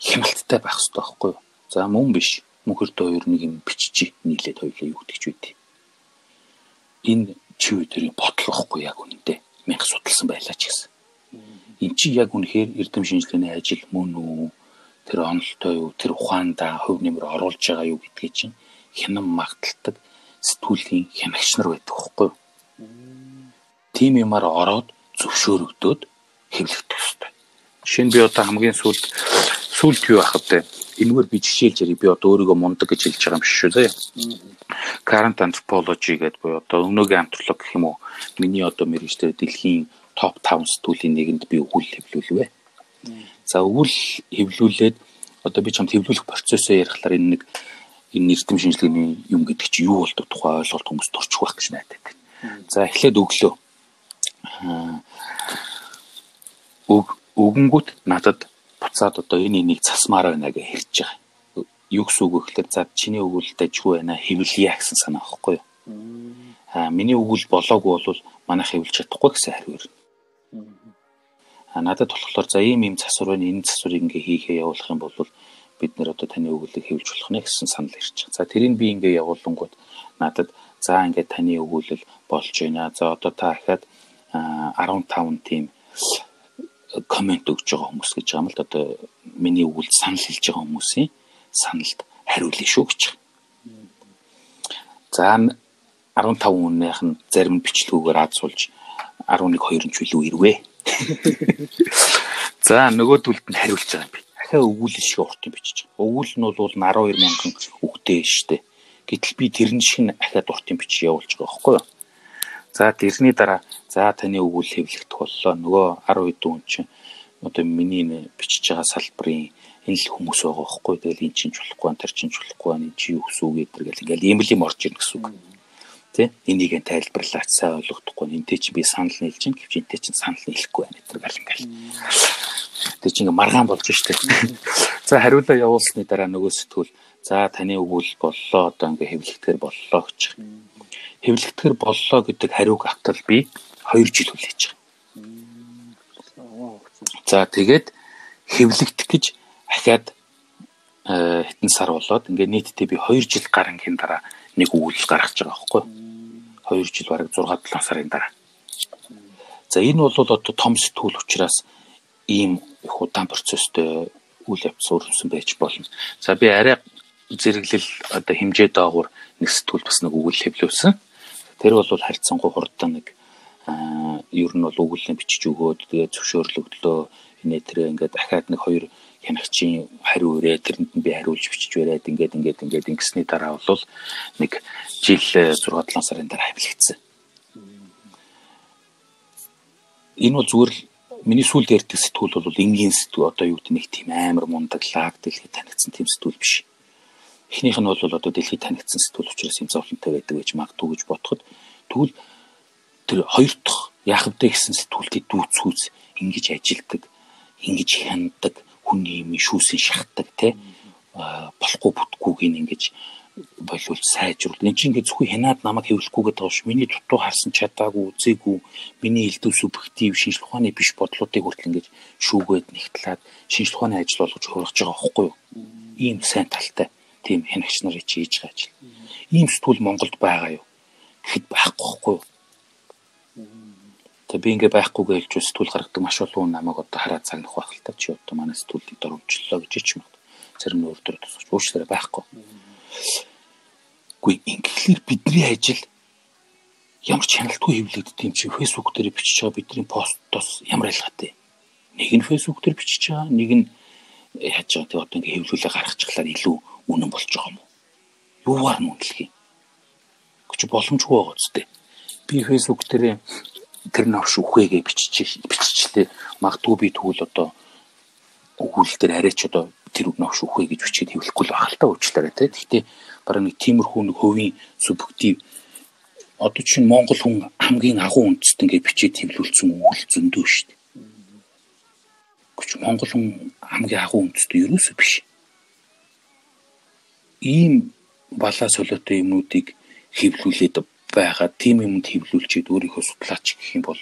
хямралттай байх хэрэгтэй байхгүй юу? За мөн биш. Мөнхөрдөө хоёр нэг юм биччихий нийлээд хоёлаа юу гэдэг ч үгүй. Энэ чи өдрийн бодлогохгүй яг үнэндээ мянга судалсан байлаа ч гэсэн. Эн чи яг үнэхээр эрдэм шинжилгээний ажил мөн үү? Тэр онолтой юу? Тэр ухаандаа хөв нэмэр оруулж байгаа юу гэдгийг чинь хянан магталдаг сэтгүүлийн хянагч нар байдаг хөөхгүй. Тим юмар ороод зөвшөөрөгдөөд хэвлэгдэх ёстой. Жишээ нь би одоо хамгийн сүүлд сүүлд юу ахад те энэгээр би жишээлж ярив би одоо өөрийгөө мундаг гэж хэлж байгаа юм шиг шүү зэ. Current anthropology гэдэг буюу одоо өнөөгийн антрополог гэх юм уу миний одоо мэрэгчтэй дэлхийн топ 5 сэтгүүлийн нэгэнд би өгүүл хэвлүүлвэ. За өгүүл хэвлүүлээд одоо би чамд хэвлүүлэх процессоо ярихлаар энэ нэг энэ эрдэм шинжилгээний юм гэдэг чи юу болдог тухай ойлголт хүмүүс төрчих байх гэж найдаад байна. За эхлээд өглөө. Өг өгөнгүүт надад буцаад одоо энэ энийг засмаар байна гэж хэлж байгаа. Юу гэсэн үг вэ гэхээр за чиний өгүүлэлт ажгүй байна хэвлэе гэсэн санаа байхгүй юу? Аа миний өгүүл болоогүй бол манайх хэвлж чадахгүй гэсэн хариу ирнэ. Аа надад болохоор за ийм ийм засвар байна энэ засвар ингээ хийхээ явуулах юм бол бид нэр одоо таны өгүүлэлийг хэвлж болох нэ гэсэн санал ирж байгаа. За тэрийг би ингээ явуулангууд надад за ингээ таны өгүүлэл болж байна. За одоо та дахиад 15 тийм комент өгж байгаа хүмүүс гэж байгаа юм л одоо миний өгүүлэлт санал хэлж байгаа хүмүүсийн саналд хариулъя шүү гэж. За 15 үнийх нь зарим бичлэгүүгээр азуулж 11 2 нь ч илүү ирвэ. *laughs* За нөгөө төлөлд нь хариулж байгаа юм би дахиад өгүүлэл шиг урт юм бичиж байгаа. Өгүүлэл нь бол 12 мянган үгтэй штэ. Гэтэл би тэрэн шиг дахиад урт юм бичиж явуулж байгаа байхгүй юу? За тэрний дараа за таны өгүүлэл хэвлэгдэх боллоо. Нөгөө 10 хэдэн хүн чинь одоо миний бичиж байгаа салбарын энэ л хүмүүс байгаа байхгүй. Тэгэл эн чинь болохгүй, антар чинь ч болохгүй, энэ чи юу гэсэн үг гэдэг гэл ингээл ийм л юм орж ирнэ гэсэн үг. Тэ энийг нь тайлбарлаач сайн ойлгохдохгүй. Энтэй чи би санал нийлж чинь гэвч энтэй чинь санал нийлэхгүй байна гэдэг гал ингээл. Тэг чи ингээ маргаан болж штэ. *laughs* За хариулаа явуулсны дараа нөгөө сэтгүүл за таны өгүүл боллоо одоо ингээ хэвлэгдэхэр боллоо гэж. Хэвлэгдэхэр боллоо гэдэг хариуг автал би 2 жил хүлээж байгаа. За тэгээд хэвлэгдэх гэж ахаад э, хитэн сар болоод ингээ нийтдээ би 2 жил гарангийн дараа нэг өгүүлэл гаргаж байгаа байхгүй. 2 жил бараг 6 7 сарын дараа. За энэ бол одоо том сэтгүүл учраас ийм их удаан процесстэй үйл явц өрнөсөн байж болно. За би арай зэрэглэл одоо хэмжээ доогуур нэг сэтгүүл бас нэг өгүүл хэвлүүлсэн. Тэр бол харьцангуй хурдан нэг ер нь бол өгүүлэн бичиж өгөөд тэгээ зөвшөөрлөгдлөө инээ тэр ингээд дахиад нэг хоёр хянагчийн хариу өрөө тэрэнд нь би хариулж бичиж бариад ингээд ингээд ингээд ингэсний дараа бол нэг жил 6 7 сарын дараа хэвлэгдсэн. Энэ бол зүгээр л миний сүүл ярьдаг сэтгүүл бол энгийн сэтгүүл одоо юу гэдэг нэг тийм амар мундаг лаг дэлхийд танигдсан тийм сэтгүүл биш. Эхнийх нь бол одоо дэлхийд танигдсан сэтгүүл учраас юм зовлонтой байдаг гэж магадгүй гэж бодоход тэгвэл тэр хоёр дахь яах вэ гэсэн сэтгүүлтэй дүүцхүүц ингэж ажилдаг, ингэж хяндаг, хүний юм шүүсийн шахдаг те болохгүй бүтггүйг ингэж болвол сайжруул. Энд чинь ингээд зөвхөн хянаад намайг хэвлэхгүйгээд байгаа ш. Миний дутуу харсан чадаагүй, үзээгүй, миний элдв субъектив шинжлэх ухааны биш бодлуудыг хүртэл ингээд шүүгээд нэгтлээд шинжлэх ухааны ажил болгож хөргөж байгаа байхгүй юу? Ийм сайн талтай тийм хянагч нарын хийж байгаа ажил. Ийм сэтгүүл Монголд байгаа юу? Гэхэд байхгүй байхгүй юу? Тэгээ би ингээ байхгүй гэлж сэтгүүл гаргадаг маш олон намайг одоо хараад цагнах байх л та чи одоо манай сэтгүүлийг дөрвчлөө гэж ч юм уу. Зарим нь өөр төр тусч уучлаарай байхгүй. Үгүй ингээхлээр бидний ажил ямар ч хяналтгүй хэвлэгддэг юм чи фэйсбુક дээр бичиж байгаа бидний постоос ямар ялгаатай. Нэг нь фэйсбુક дээр бичиж байгаа, нэг нь яаж байгаа тий одоо ингээ хэвлүүлээ гаргачихлаар илүү үнэн болж байгаа юм уу? Юугаар нь үнэлэх юм? Гэж боломжгүй байгаа үстэй. Би фэйсбુક дээр тэр навш үхвэгээ бичиж биччихлээ. Магадгүй би тэгвэл одоо өгүүлэл дээр арайч одоо тэр өгнөх шүүхэ гэж бичээд хэвлэхгүй л ахaltaа уучлаарай те. Гэхдээ бараг нэг тиймэрхүү нэг хувийн субъектив одоо чинь Монгол хүн хамгийн агуу үндэст ингээд бичээд хэвлүүлсэн өгөл зөндөө шүү дээ. Гэвч Монгол хүн хамгийн агуу үндэст ерөөсөө биш. Ийм балаа солиотой юмнуудыг хэвлүүлээд байгаа тийм юмд хэвлүүлчихэд өөрийнхөө судлаач гэх юм бол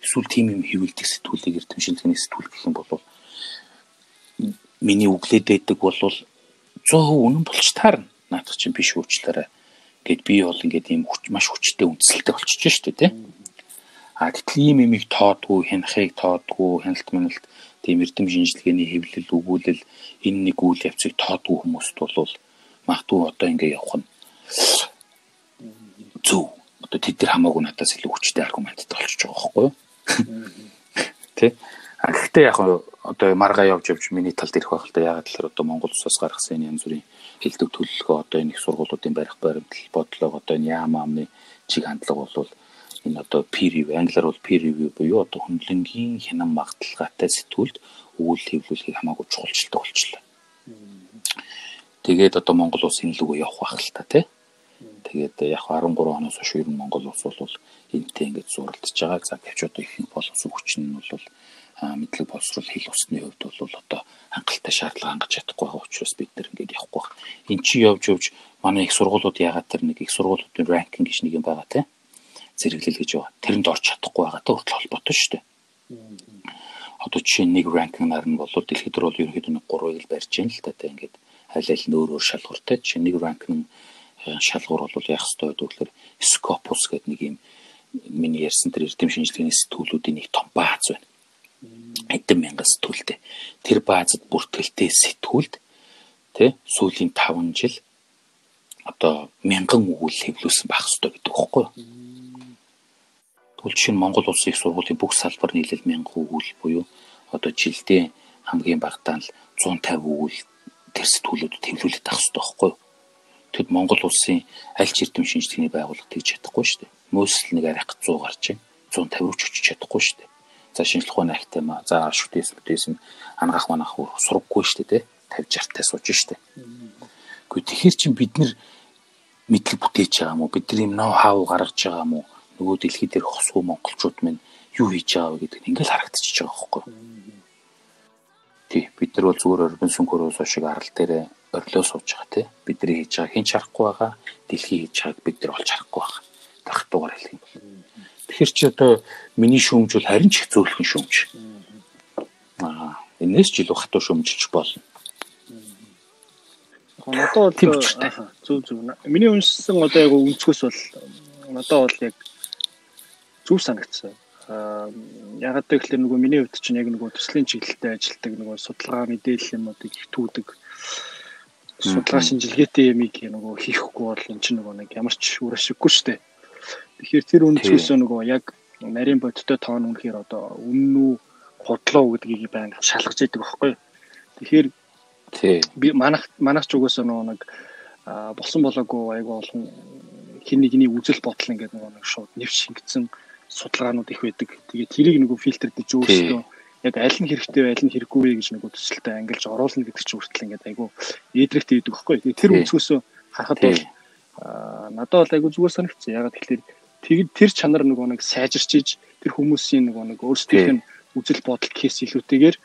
эсвэл тийм юм хэвлэлдэг сэтгүүлийг эрдэмшилдэгний сэтгүүл гэх юм бол миний үглээд байдаг бол 100% үнэн болж таарна. Наадах чинь биш уучлаарай. Гэт би бол ингээд ийм маш хүчтэй үндэслэлтэй болчихж штэ тий. А гэтэл ийм имийг тоодгүй, хянахыг тоодгүй, хяналт маналт тийм эрдэм шинжилгээний хэвлэл өгүүлэл энэ нэг үйл явцыг тоодгүй хүмүүст бол магадгүй одоо ингээд явах нь зөв. Одоо тэд нар хамаагүй надаас илүү хүчтэй аргументтай болчихж байгаа байхгүй юу? *laughs* Тэ? А гэхдээ яг одоо маргаа явж явж миний талд ирэх байх л да. Ягаад гэхээр одоо Монгол улсаас гаргасан янз бүрийн хэлдэг төлөлгөө одоо энэ их сургуулиудын барих баримтал бодлого одоо энэ яам амны чиг хандлага бол энэ одоо peer review англиар бол peer review буюу одоо хүндлэнгийн хянан магталгаатай сэтгүүлд өгүүл хэвлүүлэхийг хамаагүй чухалчилдаг болчихлоо. Тэгээд одоо Монгол улсын лүгөө явах байх л та тий. Тэгээд яг 13 оноос хойш ер нь Монгол улс бол энтэй ингэж зуралдж байгаа. За гэвч одоо ихэнх боловсон хүчин нь бол мэдлэг боловсрол хэл усны хувьд бол одоо хангалттай шаардлага хангаж чадахгүй байгаа учраас бид нэр ингээд явахгүй байна. Эн чи явж явж манай их сургуулиуд ягаад тэр нэг их сургуулиудын ранкинг гэж нэг юм байгаа те. Зэрэглэл гэж байгаа. Тэрэнд орж чадахгүй байгаа те хүртэл холбоотой шүү дээ. Одоо жишээ нэг ранкингаар нь бол дэлхийд бол ерөнхийдөө нэг 3-ыг л барьж байна л та те ингээд аль аль нь өөр өөр шалгууртай. Жишээ нэг ранк нь э, шалгуур бол яах ёстой гэдэг вэ? Scopus гэдэг нэг юм миний ярьсан тэр эрдэм шинжилгээний сэтгүүлүүдийн нэг том бааз байна хэдэн мянган сэтгүүлтэй. Тэр баазад бүртгэлтэй сэтгүүлд тий сүүлийн 5 жил одоо мянган өгүүл хэвлүүлсэн байх ёстой гэдэг байхгүй юу? Тэгвэл жишээ нь Монгол улсын их сургуулийн бүх салбар нийлэл мянган өгүүл буюу одоо жилдээ хамгийн багадаа л 150 өгүүл тэр сэтгүүлүүдэд хэвлүүлээд авах ёстой байхгүй юу? Тэгэд Монгол улсын аль ч эрдэм шинжилгээний байгууллага тэгж чадахгүй шүү дээ. Мөөсөл нэг арих 100 гарч 150 руу ч очиж чадахгүй шүү дээ За шинжлэх ухааны ахтай маа. За шүтээс бүтээсэн ангаах манах сургаггүй шүү дээ, 50 60 таа сууж шүү дээ. Гэхдээ тэгэхэр чин бид нар мэдлэг бүтээж байгаа юм уу? Бидний ноу хау гаргаж байгаа юм уу? Нөгөө дэлхий дээр хосгүй монголчууд минь юу хийж байгаа вэ гэдэг нь ингээл харагдчихж байгаа байхгүй юу? Тий, бид нар бол зүгээр орбин сүнхөрөөс шиг арал дээр орилоо сууж байгаа тий. Бидний хийж байгаа хэн ч харахгүй байгаа, дэлхий хийж байгааг бид нар олж харахгүй байгаа. Дахтуугаар хэлэх юм бол. Тэгэхээр чи одоо миний шүүмж бол харин ч их зөөлхөн шүүмж. Аа энэс ч илүү хатуу шүүмжилж болно.
Одоо бол зөв зөв. Миний уншсан одоо яг өнцгөөс бол одоо бол яг зөв санагдсан. Аа ягаад гэвэл нөгөө миний хувьд чинь яг нөгөө төслийн чиглэлтэй ажилтдаг нөгөө судалгаа мэдээлэл юмнуудыг их түүдэг. Судалгаа шинжилгээтэй юмыг нөгөө хийхгүй бол эн чинь нөгөө нэг ямар ч үр ашиггүй шүү дээ. Тэгэхээр тэр үнцгээс нөгөө яг нарийн бодтой тоон үнэхээр одоо үнэн үү худлаа гэдгийг байнга шалгаж идэг байхгүй. Тэгэхээр би манах манах ч угаасаа нөгөө нэг болсон болоогүй айгу олон хин нэгний үзэл бодол ингээд нөгөө нэг шууд нэвч шингэсэн судалгаанууд их байдаг. Тэгээд тэрийг нөгөө фильтр дэж өөрсдөө яг аль нь хэрэгтэй аль нь хэрэггүй вэ гэж нөгөө төсөлтөд ангилж оруулна гэдэг чинь хүртэл ингээд айгу эдрэгтэй идэг байхгүй. Тэр өнцгөөс харахад бол надад бол айгу зүгээр санагдсан. Ягаад гэвэл Тэгэд тэр чанар нөгөө нэг сайжирчиж тэр хүмүүсийн нөгөө нэг өөрсдийнх нь үзэл бодол гэхээс илүүтэйгээр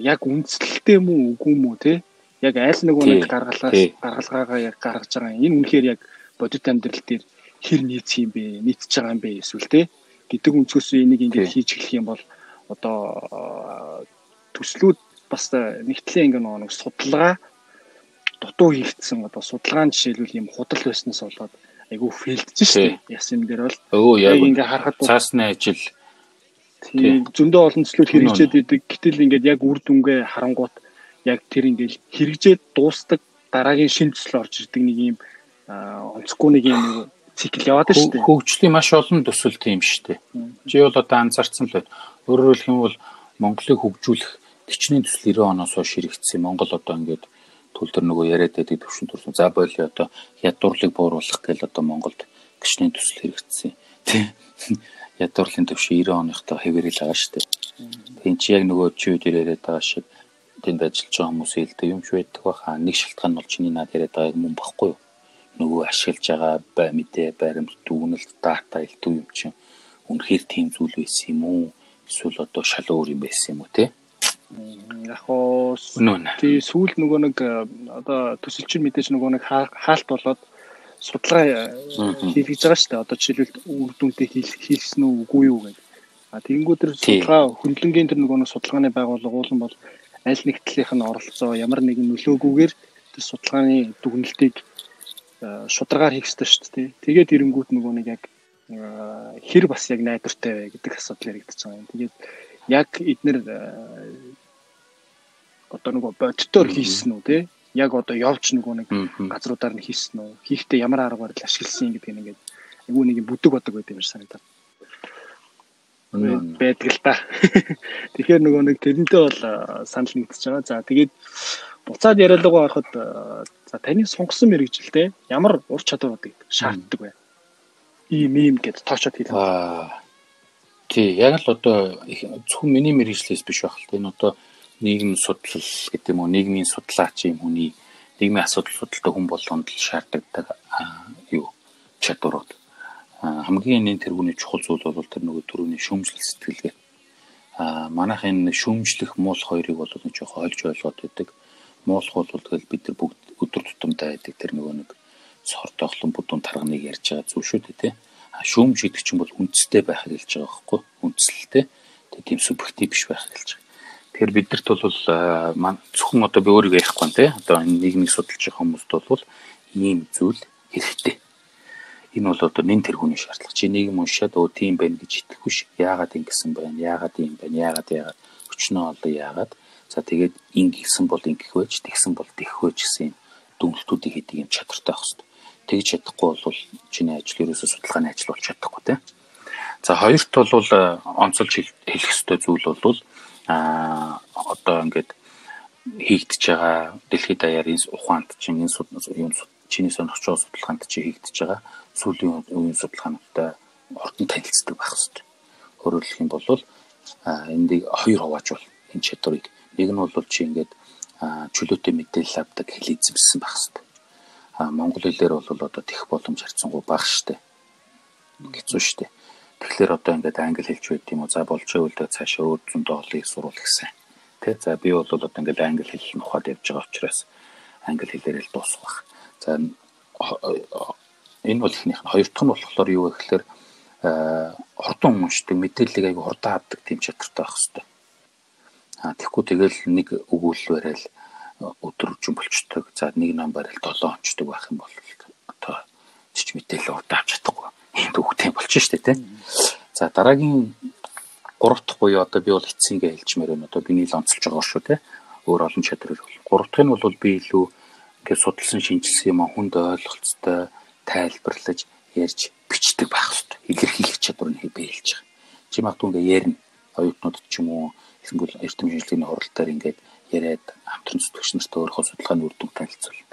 яг үндэслэлтэй юм уу үгүй юм уу те? Яг аль нөгөө нэг гаргалаас гаргалгаагаа яг гаргаж байгаа энэ үнэхээр яг бодит амьдрал дээр хэр нийцэх юм бэ нийцэж байгаа юм бэ эсвэл те гэдэг өнцгөөс энийг ингээд хийж эхлэх юм бол одоо төслүүд бас нэгтлээ ингээ нэг судалгаа дутуу хийгдсэн одоо судалгааны жишээлбэл юм худал байснаас болоод айгүй фейлдэж штэ ясн дээр бол.
Өө яг ингээ харахад цаасны ажил.
Тийм зөндөө олон төслүүд хэрэгжээд идэг. Гэтэл ингээд яг үр дүнгээ харангуут яг тэр ингээл хэрэгжээд дуустдаг дараагийн шин төсөл орж ирдэг нэг юм онцгүй нэг юм цикл яваад шүү дээ.
Хөгжлийн маш олон төсөл тийм шүү дээ. Чи бол одоо анзаарсан л байна. Өөрөөр хэлэх юм бол Монголыг хөгжүүлэх төчний төсөл 90 оноос хойш хэрэгжсэн. Монгол одоо ингээд төл төр нөгөө яриад байдаг төвшин төрсөн. За боли одоо ядуурлыг бууруулах гэл одоо Монголд гişний төсөл хэрэгжсэн. Тий. *laughs* Ядуурлын төвшин 90 оныхтой хэвээрэл байгаа шүү дээ. Тэгин чи яг нөгөө чи үед яриад байгаа шиг тэнд ажиллаж байгаа хүмүүс хэлдэг юм шүү байдаг баха. Нэг шалтгаан бол чиний наад яриад байгаа юм багхгүй юу? Нөгөө ашиглаж байгаа бай мэдээ баримт дүгнэлт дата илтүү юм чинь үнэхээр тийм зүйл байсан юм уу? Эсвэл одоо шал өөр юм байсан юм уу те?
Яг оо тий сүүл нөгөө нэг э, одоо төсөлчин мэдээж нөгөө нэг хаалт болоод судалгаа э, хийлгэж байгаа шүү дээ одоо жишээлбэл үр дүнтэй хийлгсэн үү үгүй юу гэдэг а тэгэнгүүт тэр судалгаа хөндлөнгийн тэр нөгөө нэг судалгааны байгууллага уулан бол аль нэг талынх нь оролцоо ямар нэгэн нөлөөгүйгээр тэр судалгааны дүгнэлтийг шударгаар хийх ёстой шүү дээ. Тэгээд ирэнгүүт нөгөө нэг яг э, хэр бас яг найдвартай вэ гэдэг асуудал яригдчихэж байгаа юм. Тэгээд яг эднэр э, одоо нөгөө бодитоор хийсэн үү те яг одоо явж нөгөө нэг газруудаар нь хийсэн үү хийхдээ ямар аргаар л ашигласан гэдэг нь ингээд айгүй нэг бүдэг бодог байт юм шиг санагдав. байдаг л та. *laughs* Тэгэхээр нөгөө нэг тэрнтэй бол санал нэгдэж байгаа. За тэгээд буцаад яриалгаа ороход за таны сонгосон мэрэгжилтэй ямар ур чадвар байдаг шаарддаг вэ? Ийм ийм гэд тоочод хэлээ.
Аа. Тий, яг л одоо зөвхөн миний мэрэгжлээс биш байх л энэ одоо нийгмийн судлал гэдэг юм уу, нийгмийн судлаач юм хүний нийгмийн асуудал судалтай хүн болгонд л шаарддаг юу чадварууд. хамгийн энэ тэргүүний чухал зүйл бол тэр нөгөө төрөний шүүмжлэл сэтгэлгээ. А манайх энэ шүүмжлэх муул хоёрыг бол нэг жоохон олж ойлгоод байдаг муулах бол тэгэл бид нар бүгд өдөр тутамдаа байдаг тэр нөгөө нэг сор тоглон бүдүүн тарганыг ярьж байгаа зүйл шүү дээ тий. А шүүмж гэдэг чинь бол үндэстэй байхыг хэлж байгаа байхгүй үндслэлтэй. Тэг тийм субъектив биш байхыг хэлж байгаа. Тэгэхээр бидэрт бол зөвхөн одоо би өөрийгөө ярихгүй тий. Одоо энэ нийгмийг судалж байгаа хүмүүст бол ийм зүйл хэрэгтэй. Энэ бол одоо нэн тэргүүний шаардлага. Чи нийгэм уншаад өө тийм байна гэж итгэхгүй ш. Яагаад ингэсэн байна? Яагаад ийм байна? Яагаад яагаад? Өчнөө олон яагаад? За тэгээд ингэсэн бол ингэх байж, тэгсэн бол тэгэх байж гэсэн юм дүгнэлтүүдийг хийдэг юм чадвартай байх хэрэгтэй. Тэгж чадахгүй бол чиний ажил ерөөсөө судалгааны ажил болж чадахгүй тийм. За хоёрт бол э, онцолж хэлэх ёстой зүйл бол а одоо ингээд хийгдэж байгаа дэлхийд даяар энэ ухаанд чинь энэ юм чиний байгаа судалгаанд чи хийгдэж байгаа сүүлийн үеийн судалгаануудтай ордон танилцдаг байх хэрэгтэй. Өөрөөр хэлэх юм бол эндийг хоёр хувааж бол энэ чадварыг Нэг нь бол чи ингээд чөлөөтэй мэдээлэл авдаг хэл эзэмсэн байх хэрэгтэй. А монгол хэлээр бол одоо тех боломж харьцангуй бага штэ. Хэцүү штэ. Тэгэхээр одоо ингээд англи хэлж байд юм уу? За болж байвал цаашаа өөр зөндөө олон их сурвал гэсэн. Тэ за би бол одоо ингээд англи хэл нухад явж байгаа учраас англи хэлээр л дуусах. За энэ бол ихнийх нь хоёр дахь нь болохоор юу вэ гэхээр хурдан уншдаг мэдээллийг айгу хурдан авдаг тийм чадвартай байх хэрэгтэй А тэгэхгүй тэгэл нэг өгүүлэл барайл өдөр үржин болчдөг. За нэг ном барайл 7 онцдог байх юм бол одоо чич мэдээлэл урд авч чадахгүй. Ийм төвхтэй болчих штэ тий. За дараагийн гурав дахь буюу одоо би бол эцсингээ хэлчмээр байна. Одоо биний л онцолж байгаа шүү тий. Өөр олон чадвар бол. Гурав дахь нь бол би илүү ингээд судалсан шинжилсэн юм хүнд ойлголцтой тайлбарлаж ярьж бичдэг байх хэрэгтэй. Илэрхийлэх чадвар нь би хэлж байгаа. Чи магадгүй ингээд ярина. Оюутнууд ч юм уу Тэнгүүл эрдэм шинжилгээний хуралдаар ингээд яриад хамтран зүтгэгч нартай өөрийнхөө судалгааны үр дүн танилцуулна.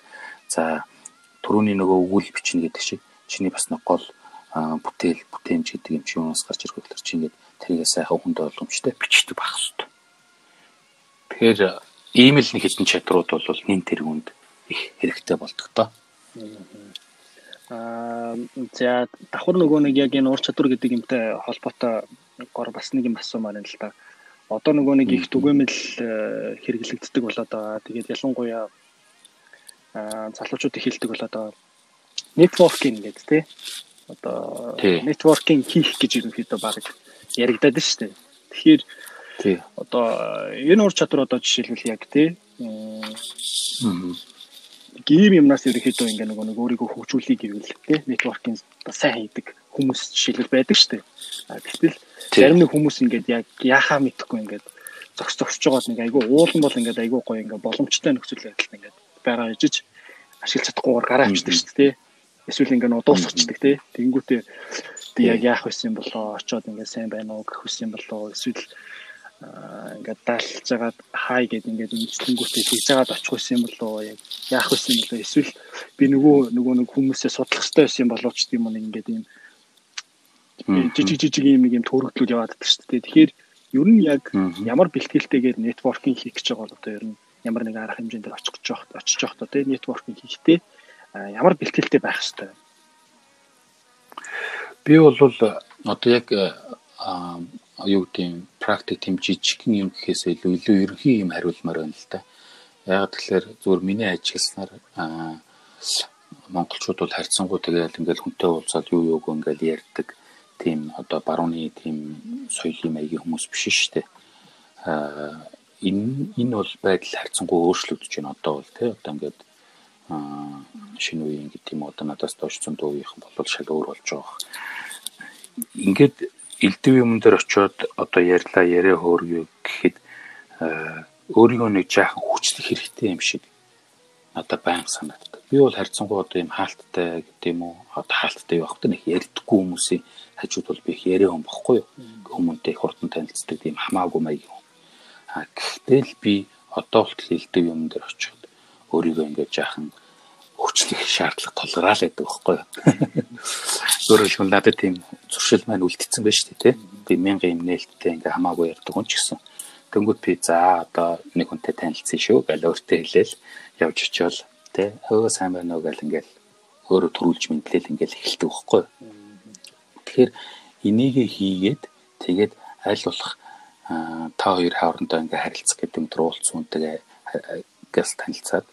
За түрүүний нөгөө өгүүл бичнэ гэдэг шиг чиний бас нэг гол бүтээл бүтээмж гэдэг юм чи юунаас гарч ирэх вэ чи ингээд тэрийг сайхан хүндээ ойлгомжтой бичдэг байх хэрэгтэй. Тэгэхээр ийм л нэг хэдэн чадрууд бол нэн тэргүнд их хэрэгтэй болдог доо.
Аа за давхар нөгөө нэг яг энэ ур чадвар гэдэг юмтай холбоотой гор бас нэг юм асуумаар юм л да. Одоо нөгөө нэг их түгээмэл э, хэрэглэгддэг болоод байгаа. Тэгээд ялангуяа аа залуучууд их хэлдэг болоод байгаа. Networking гэдэг тий. Одоо networking хийх гэж ерөнхийдөө баг яригадаад шүү дээ. Тэгэхээр тий. Одоо энэ ур чадвар одоо жишээлбэл яг тий. Гейм юмнаас ерөнхийдөө ингээ нөгөө нэг өөрийгөө хөгжүүлэх гэвэл тий networking сайн хийдэг хүмүүс жишээлбэл байдаг шүү дээ. Гэтэл зарим нэг хүмүүс ингээд яг яхаа мэдэхгүй ингээд зогс зогсож байгаад нэг айгүй уулан бол ингээд айгүй гоё ингээд боломжтой нөхцөл байдалд ингээд байгаа ижиж ашиглаж чадахгүйгээр гараа авчдаг шүү дээ. Эсвэл ингээд нөө дуусчихдаг тий. Тэнгүүтээ яг яах вэ юм болоо очоод ингээд сайн байна уу гэх хүс юм болоо эсвэл ингээд даалж жагаад хай гэд ингээд үнэлтэнгүүтээ хийж жагаад очих байсан юм болоо яг яах байсан юм болоо. Эсвэл би нөгөө нөгөө нэг хүмүүсээ судлах хэрэгтэй байсан юм болооч тийм нэг ингээд юм жижиг жижиг юм нэг юм төрөгдлүүд яваад байдаг шүү дээ. Тэгэхээр ер нь яг ямар бэлтгэлтэйгээр нэтворкинг хийх гэж байгаа бол одоо ер нь ямар нэг арга хэмжээнд очих гэж байгаа очиж байгаа то тийм нэтворкинг хийхдээ ямар бэлтгэлтэй байх хэрэгтэй.
Би бол одоо яг юу гэдэг практик тэм жижигхэн юм гэхээс илүү илүү ерөнхий юм хариулмаар байна л да. Яг тэгэхээр зүгээр миний ажигласнаар монголчууд бол харьцангуй тэгэл ингээл хүнтэй уулзаад юу юуг ингээл ярьдаг тийм одоо барууны тийм соёлын маягийн хүмүүс биш шүү дээ. Аа энэ энэ бол байдал харьцангуй өөрчлөгдөж байна одоо бол тий одоо ингээд аа шинэ үеийн гэдэг юм одоо надаас доош зүүн дуугийнхан бол шал өөр болж байгаа. Ингээд элдв юм дээр очиод одоо ярьлаа яриа хөөргөө гэхэд өөрийгөө нэг жаахан хүчлэх хэрэгтэй юм шиг надад баян санагддаг. Би бол харьцангуй одоо юм хаалттай гэдэг юм уу? Одоо хаалттай явах гэдэг нэг ярьдаггүй хүмүүсийн хажууд бол би их яриа хүн бохгүй юу? Хүмүүнтэй их хурдан танилцдаг тийм хамаагүй маягийн хүн. А гэхдээ л би одоо болтол элдв юм дээр очиход өөрийгөө ингээд жаахан хүчлэх шаардлага тулгараа л гэдэг байхгүй юу? *laughs* Өөрөөр хэлбэл надад тийм зуршил маань үлдсэн байж тээ. Би мянган юм нээлттэй ингээ хамаагүй ярьдаг хүн ч гэсэн. Тэнгүүд би за одоо нэг хүнтэй танилцсан шүү гэл өөртөө хэлээл явж очивол тий өө сайн байна уу гэл ингээл өөрөө төрүүлж мэдлэл ингээл эхэлдэг байхгүй? Тэгэхээр энийг хийгээд тэгээд аль болох та хоёр хоорондоо ингээ харилцах гэдэг юм уулз үнтэйгээ газ танилцаад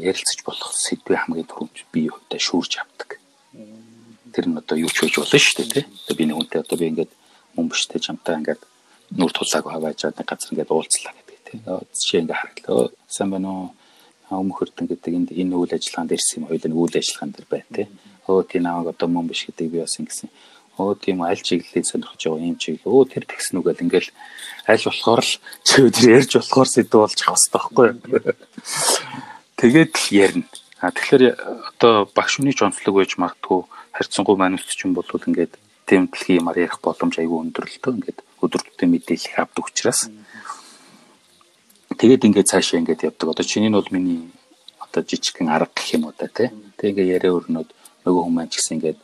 ярилцаж болох сэдвээ хамгийн түрүүнд би хувьдаа шүүрж авдаг. Тэр нь одоо юу ч хийж болно шүү дээ тий. Одоо би нэг үнтэй одоо би ингээд мөн биштэй чамтай ингээд нүр тулааг хаваажаад нэг газар ингээд уулзлаа гэдэг тий. Жишээ ингээ харагдлаа. Сайн байна уу? Өмнөх хөрдөн гэдэг энд энэ үйл ажиллагаанд ирсэн юм хоёул нэг үйл ажиллагаан дэр байна тий. Өө тий намайг одоо мөн биш гэдэг би бас ингэсэн өө тийм аль чиглэлийг сонирхож байгаа юм чиглэл өө тэр тэгсэн үгээл ингээл аль болохоор л чи өдөр ярьж болохоор сэдв болж авах хэрэгтэй байхгүй тэгээд л ярина а тэгэхээр одоо багш хүний ч онцлог байж магадгүй харьцангуй манайд ч юм бол ингээд тийм дэлхийн юмар ярих боломж айгүй өндөр л тоо ингээд өдөртөө мэдээлэл авдаг учраас тэгээд ингээд цаашаа ингээд явдаг одоо чиний нь бол миний одоо жижигхэн арга гэх юм уу та тий Тэг ингээд яриа өрнөд нөгөө хүмүүс ч гэсэн ингээд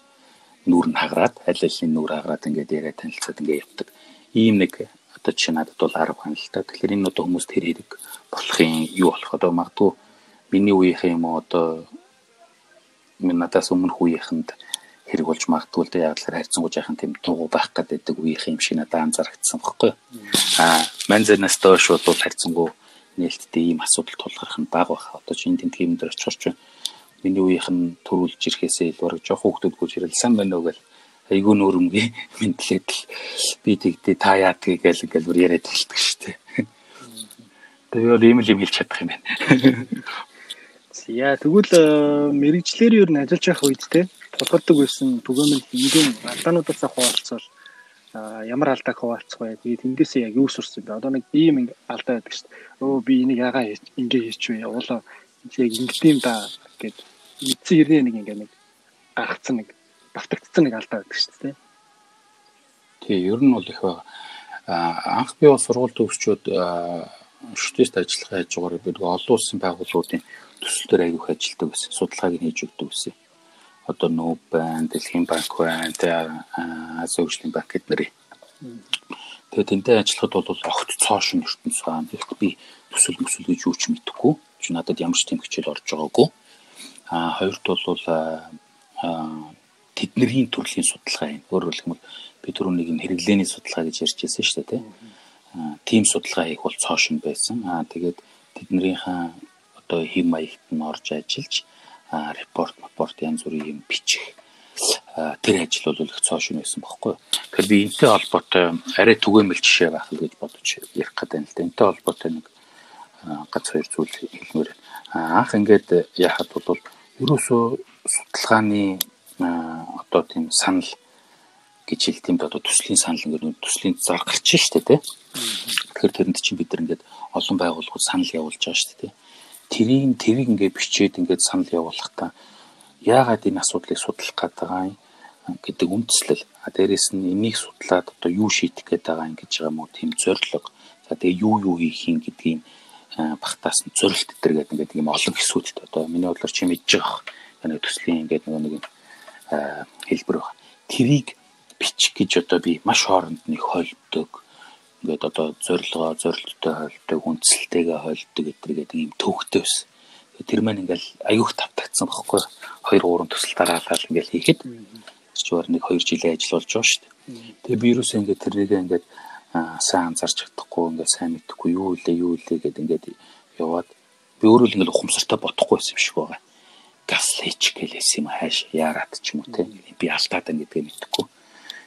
нүүр нь хагараад аль нь нүүр хагараад ингээд яриа танилцаад ингээд явдаг. Ийм нэг одоо жишээ надад бол арга байна л та. Тэгэхээр энэ одоо хүмүүст тэр хэрэг болохын юу болох одоо магадгүй миний үеийнхэн юм уу одоо минь надаас өмнөх үеийнхэнд хэрэг болж магадгүй л да яг л хайрцангуй жаахан тийм дуу байх гэдэг үеийнхэн юм шиг надад анзаарчихсан байхгүй юу. Аа манзанаас доош бол хайрцангуй нээлттэй ийм асуудал тулгарх нь бага байх. Одоо чинь тентгийн дээр очихорч миний үеийнх нь төрүүлж ирэхээсээ илүү бараг жоох хүүхдүүд гүйж ирэл сайн байна уу гэл айгүй нөрөнгө *laughs* мэдлээд л би тэгдээ та яадгийг гэл ингээл бүр яриад хэлдэг штеп. Тэгээ бол ийм л юм хэлж чадах юм байна. *laughs*
Яа тэгвэл э, мэрэгчлэр юу н ажиллаж явах үед те тулгардаг байсан түгээмэл ингийн алдаануудаас хуваалцвал ямар алдааг хуваалцах вэ? Тэгээд тэндээсээ яг юу сурсан бэ? Одоо нэг ийм алдаа байдаг шүү дээ. Өө би энийг ягаа ингэ хийчихвэ? Уулаа яг ингэдэм да гэд эцсийн хэрнээ нэг ингээ нэг гаргацсан нэг давтагдсан нэг алдаа байдаг шүү дээ.
Тий, ер нь бол их байгаа. Анх би бол сургууль төгсчөөд шүтэст ажиллах яаж байгаагаар би олон улсын байгууллагуудын төсөл дээр аявих ажилладаг байсан. Судалгааг нь хийж өгдөг байсан. Одоо нүүб байна, Дэлхийн банк байна, Азийн хөгжлийн банк гэд нэрээ. Тэгээ тэнтэй ажиллахад бол огт цоошин ертөнц байгаа. Тэгэхээр би төсөл мөсөл гэж юу ч мэдэхгүй. Чи надад ямар ч тийм хичээл орж байгаагүй. Аа хоёрт бол тэдний төрлийн судалгаа юм. Өөрөөр хэлбэл би түрүүнийг нь хэрэглээний судалгаа гэж ярьж байсан шүү дээ, тийм судалгаа хийх бол цоошин байсан. Аа тэгээд тэднийхээ одоо хэм маягт нь орж ажиллаж репорт, репорт янз бүрийн юм бичих тэр ажил бол их цоошин байсан бохоггүй. Тэгэхээр би энэтэй холбоотой арай түгээмэл жишээ байх л гэж бодож ярих гэдэг юм л да. Энэтэй холбоотой нэг гац хоёр зүйл хэлмээр анх ингээд яхад бол ерөөсөө судалгааны одоо тийм санал гэж хэлтиймд одоо төслийн санал ингээд төслийн зар гарч штэ тий. Тэгэхээр тэрэнд чинь бид нар ингээд олон байгууллагууд санал явуулж байгаа штэ тий. Тэрийг тэрийг ингээд бичээд ингээд санал явуулахдаа яагаад энэ асуудлыг судлах гээд байгаа юм гэдэг үндслэл. А дээрэс нь энийг судлаад одоо юу шийдэх гээд байгаа юм гэж байгаа мó тийм зорилго. За тэгээ юу юу хийх юм гэдгийг багтаас нь зорилт дээр гэдэг ингээд юм олон хэсгүүдтэй одоо миний бодлоор чи мэдж байгаа нэг төслийн ингээд нөгөө нэг хэлбэр байна. Тэрийг бичих гэж одоо би маш хооронд нэг холбдог ингээд одоо зорилгоо зорилттой хойлдог үндсэлтэйгээ хойлдог гэдэг ийм төвхтэй байсан. Тэр маань ингээл аюух тавтагдсан байхгүй 2 3 төсөл дараалал ингээл хийхэд чигээр нэг 2 жилийн ажил болж байгаа шүү дээ. Тэгээ би юусэн ингээд тэрнийг ингээд сайн анзарч чадахгүй ингээд сайн мэдэхгүй юу илээ юу илээ гэд ингээд яваад би өөрөө л ингээд ухамсартай бодохгүй байсан юм шиг байгаа. Газ леч гэлээс юм хааш яарад ч юм уу те. Би алдаад байна гэдгээ мэдэхгүй.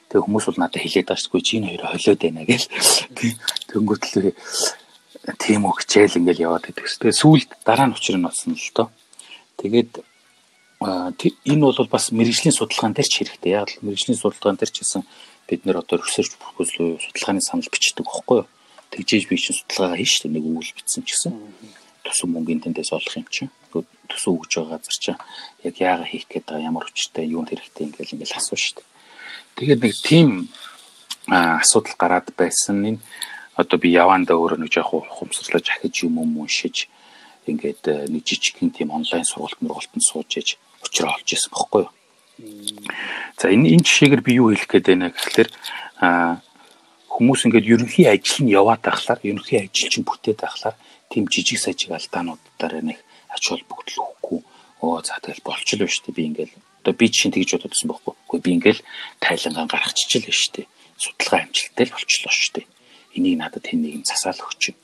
Тэгээ хүмүүс бол надад хэлээд байгаа шүү. Чи энэ хоёр холиод байна гэл. Тэнгүүтлээ тийм үг хичээл ингээл яваад байдаг. Тэгээ сүүлд дараа нь учир нь болсон л доо. Тэгээд энэ бол бас мэрэгжлийн судалгаан дээр ч хэрэгтэй. Яг л мэрэгжлийн судалгаан дээр ч гэсэн бид нэр одоо research proposal судалгааны санал бичдэг байхгүй юу? Тэгжээж би чинь судалгаагаа хийн шүү дээ. Нэг үйл бичсэн ч гэсэн. Төсөн мөнгөний тэндээс олох юм чинь. Төсөн өгж байгаа газар чинь яг яага хийх гээд байгаа ямар хүчтэй юунд хэрэгтэй ингээл ингээл асуу шүү дээ. Тэгээд нэг тийм асуудал гараад байсан. Энэ одоо би явандаа өөрөө нэг жоох ухамсарлаж ахиж юм юм уншиж ингээд э, нэг жижигхэн тийм онлайн сургалт мургалтанд сууж ээж учраа олж исэн бохгүй юу. За энэ энэ жишээгээр би юу хэлэх гээд байна гэхэлэр хүмүүс ингээд ерөнхий ажил нь яваад байхлаар ерөнхий ажил чинь бүтээд байхлаар тийм жижиг сажиг алдаануудаараа нэг ач холбогдол өгөхгүй оо за тэгэл болчихлоо шүү дээ би ингээл одоо би чинь тэгж бододсон байхгүй. Гэхдээ би ингээл тайлангаа гаргачихжээ л шүү дээ. Судалгаа амжилттай л болчихлоо шүү дээ энийг надад хэн нэгэн засаал өгч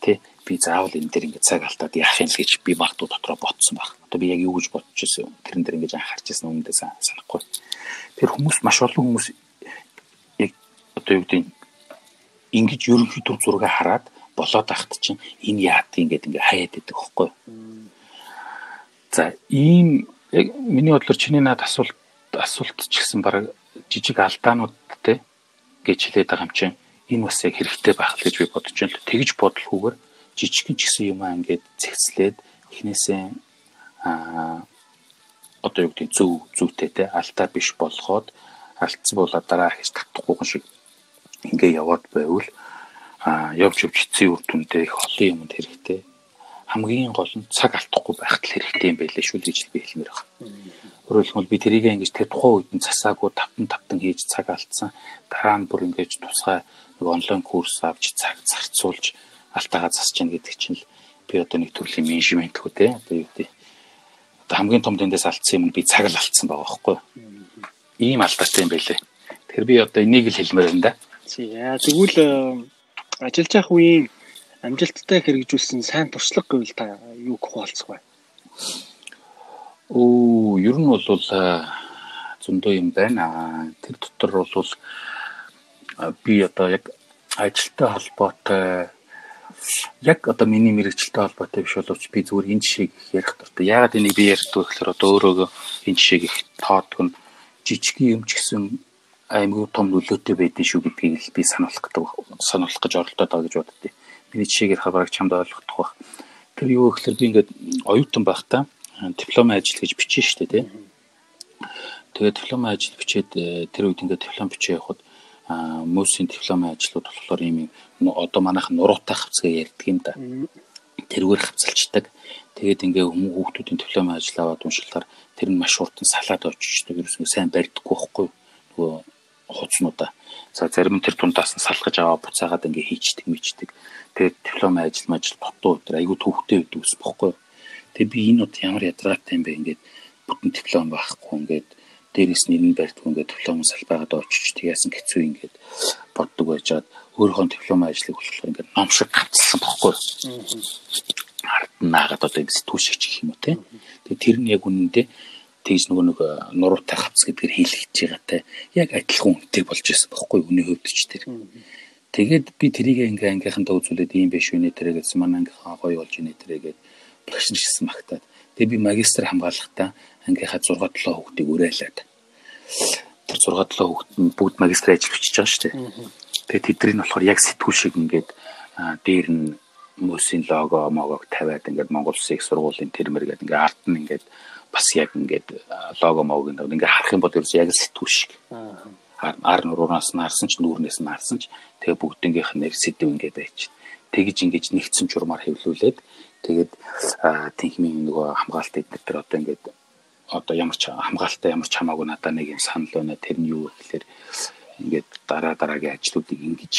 тэ би заавал энэ дээр ингээд цаг алдаад яах юм л гэж би магадгүй дотроо ботсон баг. Одоо би яг юу гэж бодож ирсэн тэрэн дээр ингээд анхаарч ирсэн үнэндээ санахгүй. Тэр хүмүүс маш олон хүмүүс яг одоо юу гэдэг ингэж ерөнхий төв зураг хараад болоод ахт чинь энэ яад ингээд ингээд хаяад байдаг хөөхгүй. За ийм яг миний бодлоор чиний над асуулт асуулт ч гэсэн баг жижиг алдаанууд те гэж хэлээд байгаа юм чинь энэ бас яг хэрэгтэй байх л гэж би бодож байна. Тэгж бодлохгүйгээр жижигхэн ч гэсэн юм аа ингээд зэгцлээд эхнээсээ аа одоо юу гэдэг зөв зүйтэй те алдаа биш болгоод алдсан болоо дараа хийж татахгүй шиг ингээ яваад байвал а явж явж эцсийн үр дүндээ их олон юмд хэрэгтэй хамгийн гол нь цаг алдахгүй байхад л хэрэгтэй юм байлээ шүү л гэж би хэлмээр байна. Өөрөөр хэлбэл би тэрийг ингэж тэр тухайн үед нь засаагүй тавтан тавтан хийж цаг алдсан. Дараа нь бүр ингэж тусгай нэг онлайн курс авч цаг зарцуулж алтаагаа засч яах гэдэг чинь л би одоо нэг төрлийн менежмент хөө те. Одоо юу гэдэг одоо хамгийн том дэндээс алдсан юм би цаг л алдсан байгаа байхгүй. Ийм алдаатай юм байлээ. Тэгэхээр би одоо энийг л хэлмээр байна да.
Яа тэгвэл ажиллаж явах үеийн амжилттай хэрэгжүүлсэн сайн туршлага гэвэл та юу хуваалцах вэ
Оо, ер нь бол э, зөндөө юм байна. Тэр дотор бол би одоо яг ажилтай холбоотой яг одоо миний мэрэгчлээ холбоотой биш боловч би зүгээр энэ жишээг ярих дуртай. Яагаад энийг би ярьдаг вэ гэхээр одоо өөрөөгөө энэ жишээг их тоодг нь жижигхэн юм ч гэсэн аймаг том нөлөөтэй байдэн шүү гэдгийг л би сануулах гэдэг сануулах гэж оролдоод байгаа гэж боддتي. Миний жишээг ярих бараг чамд ойлгохдох байх. Тэр юу гэхээр би ингээд оюутан байхдаа диплом ажил гэж бичсэн шүү дээ тий. Тэгээд диплом ажил бичээд э, тэр үед ингээд диплом бичээ явахад мөсийн дипломын ажлууд болохоор ийм одоо манайх нуруутай хавцгаа ярьдаг юм да. Тэргээр хавцалчдаг. Тэгээд ингээ хүмүүс хүүхдүүдийн дипломын ажил аваад уншихлаар тэр нь маш хурдан салаад очиждаг. Ерөөсөө сайн барьдаггүй байхгүй нөгөө хууцнуудаа. За зарим нь тэр тундаас нь салгаж аваа буцаагаад ингээ хийчдэг мичдэг. Тэгээд дипломын ажил мажил дотоо өдр айгүй төвхтэй байдаг ус бохгүй. Тэгээд би энэ удаа ямар ядаргаатай юм бэ ингээд бүтэн диплом байхгүй ингээд дээрээс нь энэ барьдгүй ингээд диплом салбайгаад очиж тэгяасан хэцүү ингээд боддог байжгаад өөрийнхөө диплом ажлыг болохоор ингээд ном шиг гацсан бохгүй. Ард наагаад одоо ингэ сэтгүүл шиг гэх юм уу те. Тэгээ тэр нь яг үнэндээ тэгж нөгөө нэг нуруутай хавц гэдгээр хийлгэж байгаатай яг адилхан үнэтэй болж байсан бохгүй үний хувьд ч тэр. Тэгээд би тэрийг ингээ ангийнхантаа үзүүлээд ийм биш үнэ тэрэ гэсэн манай ангийнхаа гоё болж инэ тэрэ гээд багш нар шсэн магтаад. Тэгээд би магистр хамгаалахдаа ангийнхаа 6 7 хүүхдийг уриалаад. Тэр 6 7 хүүхд нь бүгд магистр ажил бичиж байгаа шүү дээ. Тэгээд тэдний нь болохоор яг сэтгүүл шиг ингээд дээр нь мөсийн лого могог тавиад ингээд Монгол Улсын их сургуулийн тэрмэр гэдэг ингээд арт нь ингээд бас яг ингээд лого могог ингээд харах юм бол ерөөс яг сэтгүүл шиг. Ар нураас нь харсан ч нүүрнээс нь харсан ч тэгээ бүгднгийнх нэр сэдв ингээд байж. Тэгж ингэж нэгдсэн журмаар хэвлүүлээд тэгээд тэнхмийн нөгөө хамгаалалт эднэр тэр одоо ингээд одоо ямар ч хамгаалалтаа ямар ч хамаагүй надад нэг юм санал байна. Тэр нь юу гэхээр ингээд дараа дараагийн ажлуудыг ингэж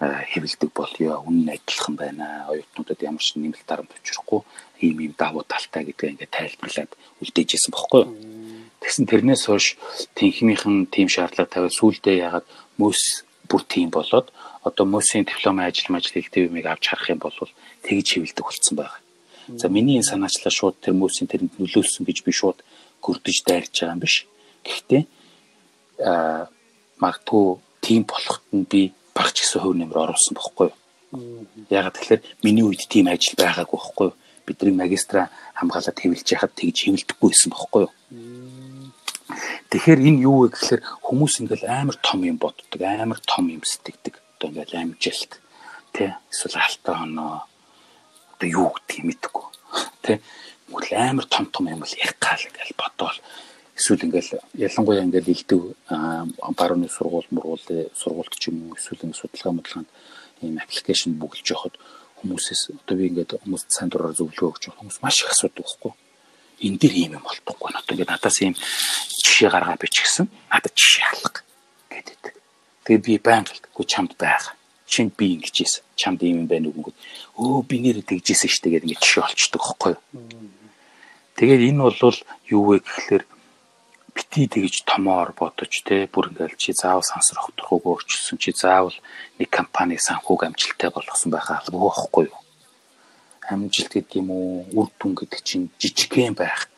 хэвлдэг болёо. Үнэн адилхан байна. Оюутнуудад ямар ч нэмэлт дарамт учрахгүй ийм ийм давуу талтай гэдгээ ингээд тайлбарлаад үлдээжсэн бохоггүй юу. Тэгсэн тэрнээс хойш тэнхмийнхэн тийм шаардлага тавиад сүулдэ ягаад мөс бүр тийм болоод одоо мөсийн диплом ажил мажил хэлтэй юмыг авч харах юм бол тэгж хэвлдэг болсон байгаа. За миний энэ санаачлаа шууд тэр мөсийн тэрэнд нөлөөлсөн гэж би шууд гөрдөж дайрч байгаа юм биш. Гэхдээ аа магадгүй тийм болоход нь би багч гэсэн хөв нэмэр оруулсан бохгүй юу. Ягаад тэгэхээр миний үед тийм ажил байгаагүй бохгүй юу. Бидний магистра хамгаалаад хэвлэж яхад тэгж хэвлдэггүй байсан бохгүй юу. Тэгэхээр энэ юу вэ гэхээр хүмүүс ингээл амар том юм боддог, амар том юм сэтгэдэг. Одоо ингээл амжилт тий эсвэл алтаа оноо одоо юу гэдгийг мэдэхгүй. Тий мөл амар том том юм л ярих гал ингээл бодоол. Эсвэл ингээл ялангуяа ингээл илдэв барууны сургууль мургуул сургуульд ч юм уу эсвэл ингэ судалгаа модлогонд ийм аппликейшн бүгэлж явахад хүмүүсээс одоо би ингээд хүмүүст сайн дураар зөвлөгөө өгч хүмүүс маш их асуудаг байхгүй энэ дэр ийм юм болдоггүй надад ингээд надаас ийм жишээ гаргаад бичихсэн надад жишээ алга гэдэг. Тэгээ би баян гэлтгүй чамд байгаа. Шинэ би ингэжсэн. Чамд ийм юм байна үгүй. Өө би нэрээ тэгжсэн шүү дээ гэдэг ингээд жишээ олчдөг юу. Тэгээд энэ бол юу вэ гэхэлэр бити тэгж томоор бодож те бүр ингээл чи заавал сансар огторхог өөрчилсөн чи заавал нэг компани санхүүг амжилттай болгосон байхаа албагүй байхгүй юу амжилт гэдэг юм уу үр дүн гэдэг чинь жижигхэн байх.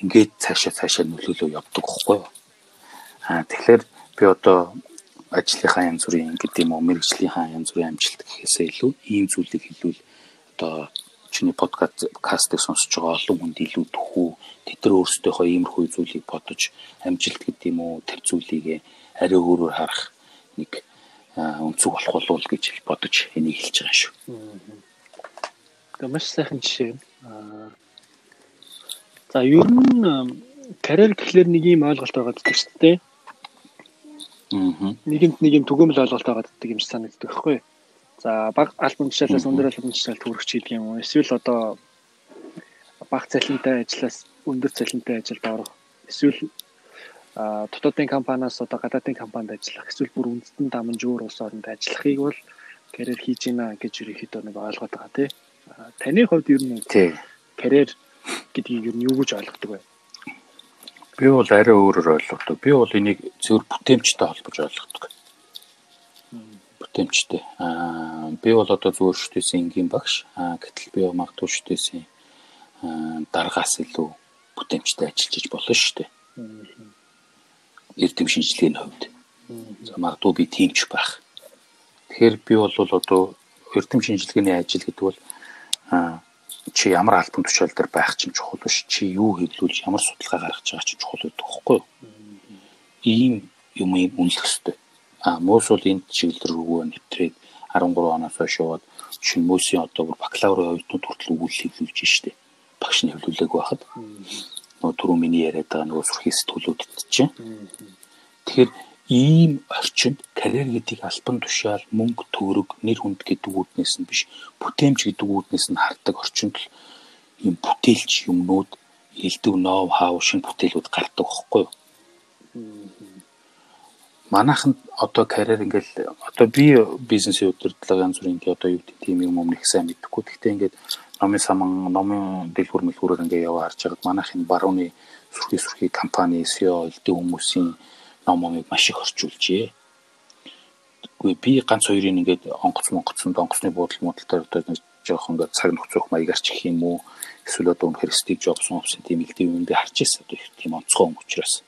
Ингээд цаашаа цаашаа нөлөөлөө явдаг байхгүй юу? Аа тэгэхээр би одоо ажлынхаа янз бүрийн гэдэг юм уу мэрэгжлийнхаа янз бүрийн амжилт гэхээсээ илүү ийм зүйлийг хэлвэл одоо чиний подкастыг сонсож байгаа олон хүнд илүү төхөө тэд нар өөрсдийнхөө иймэрхүү зүйлийг бодож амжилт гэдэг юм уу тэр зүйлийг арай өөрөөр харах нэг өнцөг болох болов гэж бодож энийг хэлж байгаа шүү.
Тэгээ маш сайхан жишээ. За ер нь карьер гэхлээр нэг юм ойлголт байгаа гэдэг шүү дээ. Аа. Нэгэнт нэг юм түгээмэл ойлголт байгаа гэдэг юм санагддаг байхгүй юу? За баг альбом жишээлээс өндөр альбом жишээлд хүрэх ч гэдэг юм уу. Эсвэл одоо баг цалинтай ажиллаас өндөр цалинтай ажилд орох. Эсвэл дотоодын компаниас одоо гадаадын компанид ажиллах. Эсвэл бүр үндэстэн дамжуур улс оронд ажиллахыг бол карьер хийж гинэ гэж ерөнхийдөө нэг ойлгоод байгаа тий. Таны хувьд ер нь карьер гэдгийг ер нь юу гэж ойлгодог вэ?
Би бол арай өөрөөр ойлгодог. Би бол энийг зөвхөн бүтээмжтэй холбож ойлгодог бүтээмжтэй. Аа би бол одоо зүгээр шүтээсэн энгийн багш. Аа гэтэл би магадгүй шүтээсэн дараагаас илүү бүтээмжтэй ажиллаж болно шүү дээ. Эрдэм шинжилгээний хувьд. За магадгүй би тиймч байх. Тэгэхээр би бол одоо эрдэм шинжилгээний ажил гэдэг бол чи ямар альбом тушаал дээр байх чинь чухал биш. Чи юу хэвлүүл ямар судалгаа гаргаж байгаа чинь чухал байдаг юу? Ийм юм үнэлэх хэрэгтэй А мөс бол энд чиглэл рүү нэвтрээд 13 оноос хойш яваад шинэ мөсийн одоо бүр бакалаврын оюутнууд хүртэл өгүүлэл хэвлүүлж штэ. Багш нь хэвлүүлээг байхад нөгөө түрүү миний яриад байгаа нөгөө сурхий сэтгүүлүүдэд чинь. Тэгэхээр ийм орчинд карьер гэдэг альбан тушаал, мөнгө, төгрөг, нэр хүнд гэдэг үүднээс нь биш, бүтээмж гэдэг үүднээс нь хардаг орчинд л ийм бүтээлч юмнууд, элдв ноу хау шин бүтээлүүд гардаг байхгүй юу? манайхан одоо карьер ингээл одоо би бизнесийн удирдлага янз бүрийн одоо юу гэдэг тийм юм өмнөх сайн мэдэхгүй. Гэхдээ ингээд номын саман номын дэлгүүр мэлгүүрээр ингээ яваа харж байгаад манайх энэ барууны сүрхий сүрхий компани SEO элдэн хүмүүсийн номыг маш их орчуулжээ. Үгүй би ганц хоёрын ингээд онгоц монгоцсон донгоцны буудал муудалтай одоо нэг жоох ингээд цаг нөхцөх маягаар ч гэх юм уу эсвэл одоо үнэхээр Steve Jobs мовсын тийм элдэн юм би харж ирсэн одоо их тийм онцгой юм учраас.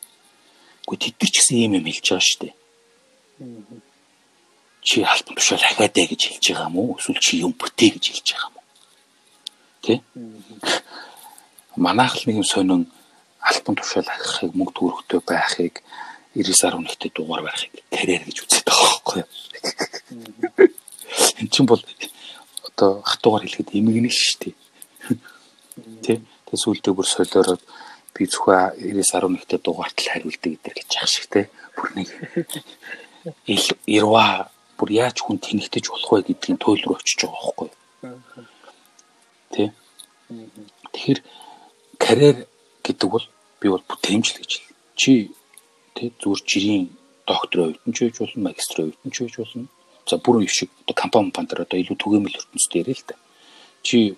Үгүй тэд нар ч гэсэн ийм юм хэлж байгаа шүү дээ. Чи альбом тушаал ахаад ээ гэж хэлж байгаа юм уу? Эсвэл чи юм бүтээ гэж хэлж байгаа юм уу? Тэ? Манайх л нэг юм сонин альбом тушаал ахихыг мөнгө төгрөгтэй байхыг 99.1-т дугаар барихыг карьер гэж үздэг байгаа байхгүй юу? Эн чинь бол одоо хатуугаар хэлэхэд эмгэнэ шүү дээ. Тэ? Тэгээс үлдээ бүр солиороод би зөвхөн 99.1-т дугаарт л хариулдаг гэдэг гэж яах шиг те. Бүр нэг ил ирва бүр яаж хүн тэнэгтэж болох вэ гэдгийг туйл руу очиж байгаа байхгүй юу? Тэ? Тэгэхээр карьер гэдэг бол би бол бүтээмжл гэж чи тий зүгээр жирийн докторийн хувьд нь ч байж болно магистрийн хувьд нь ч байж болно за бүр их шиг одоо компани пантер одоо илүү түгээмэл ертөнцид ярил л да чи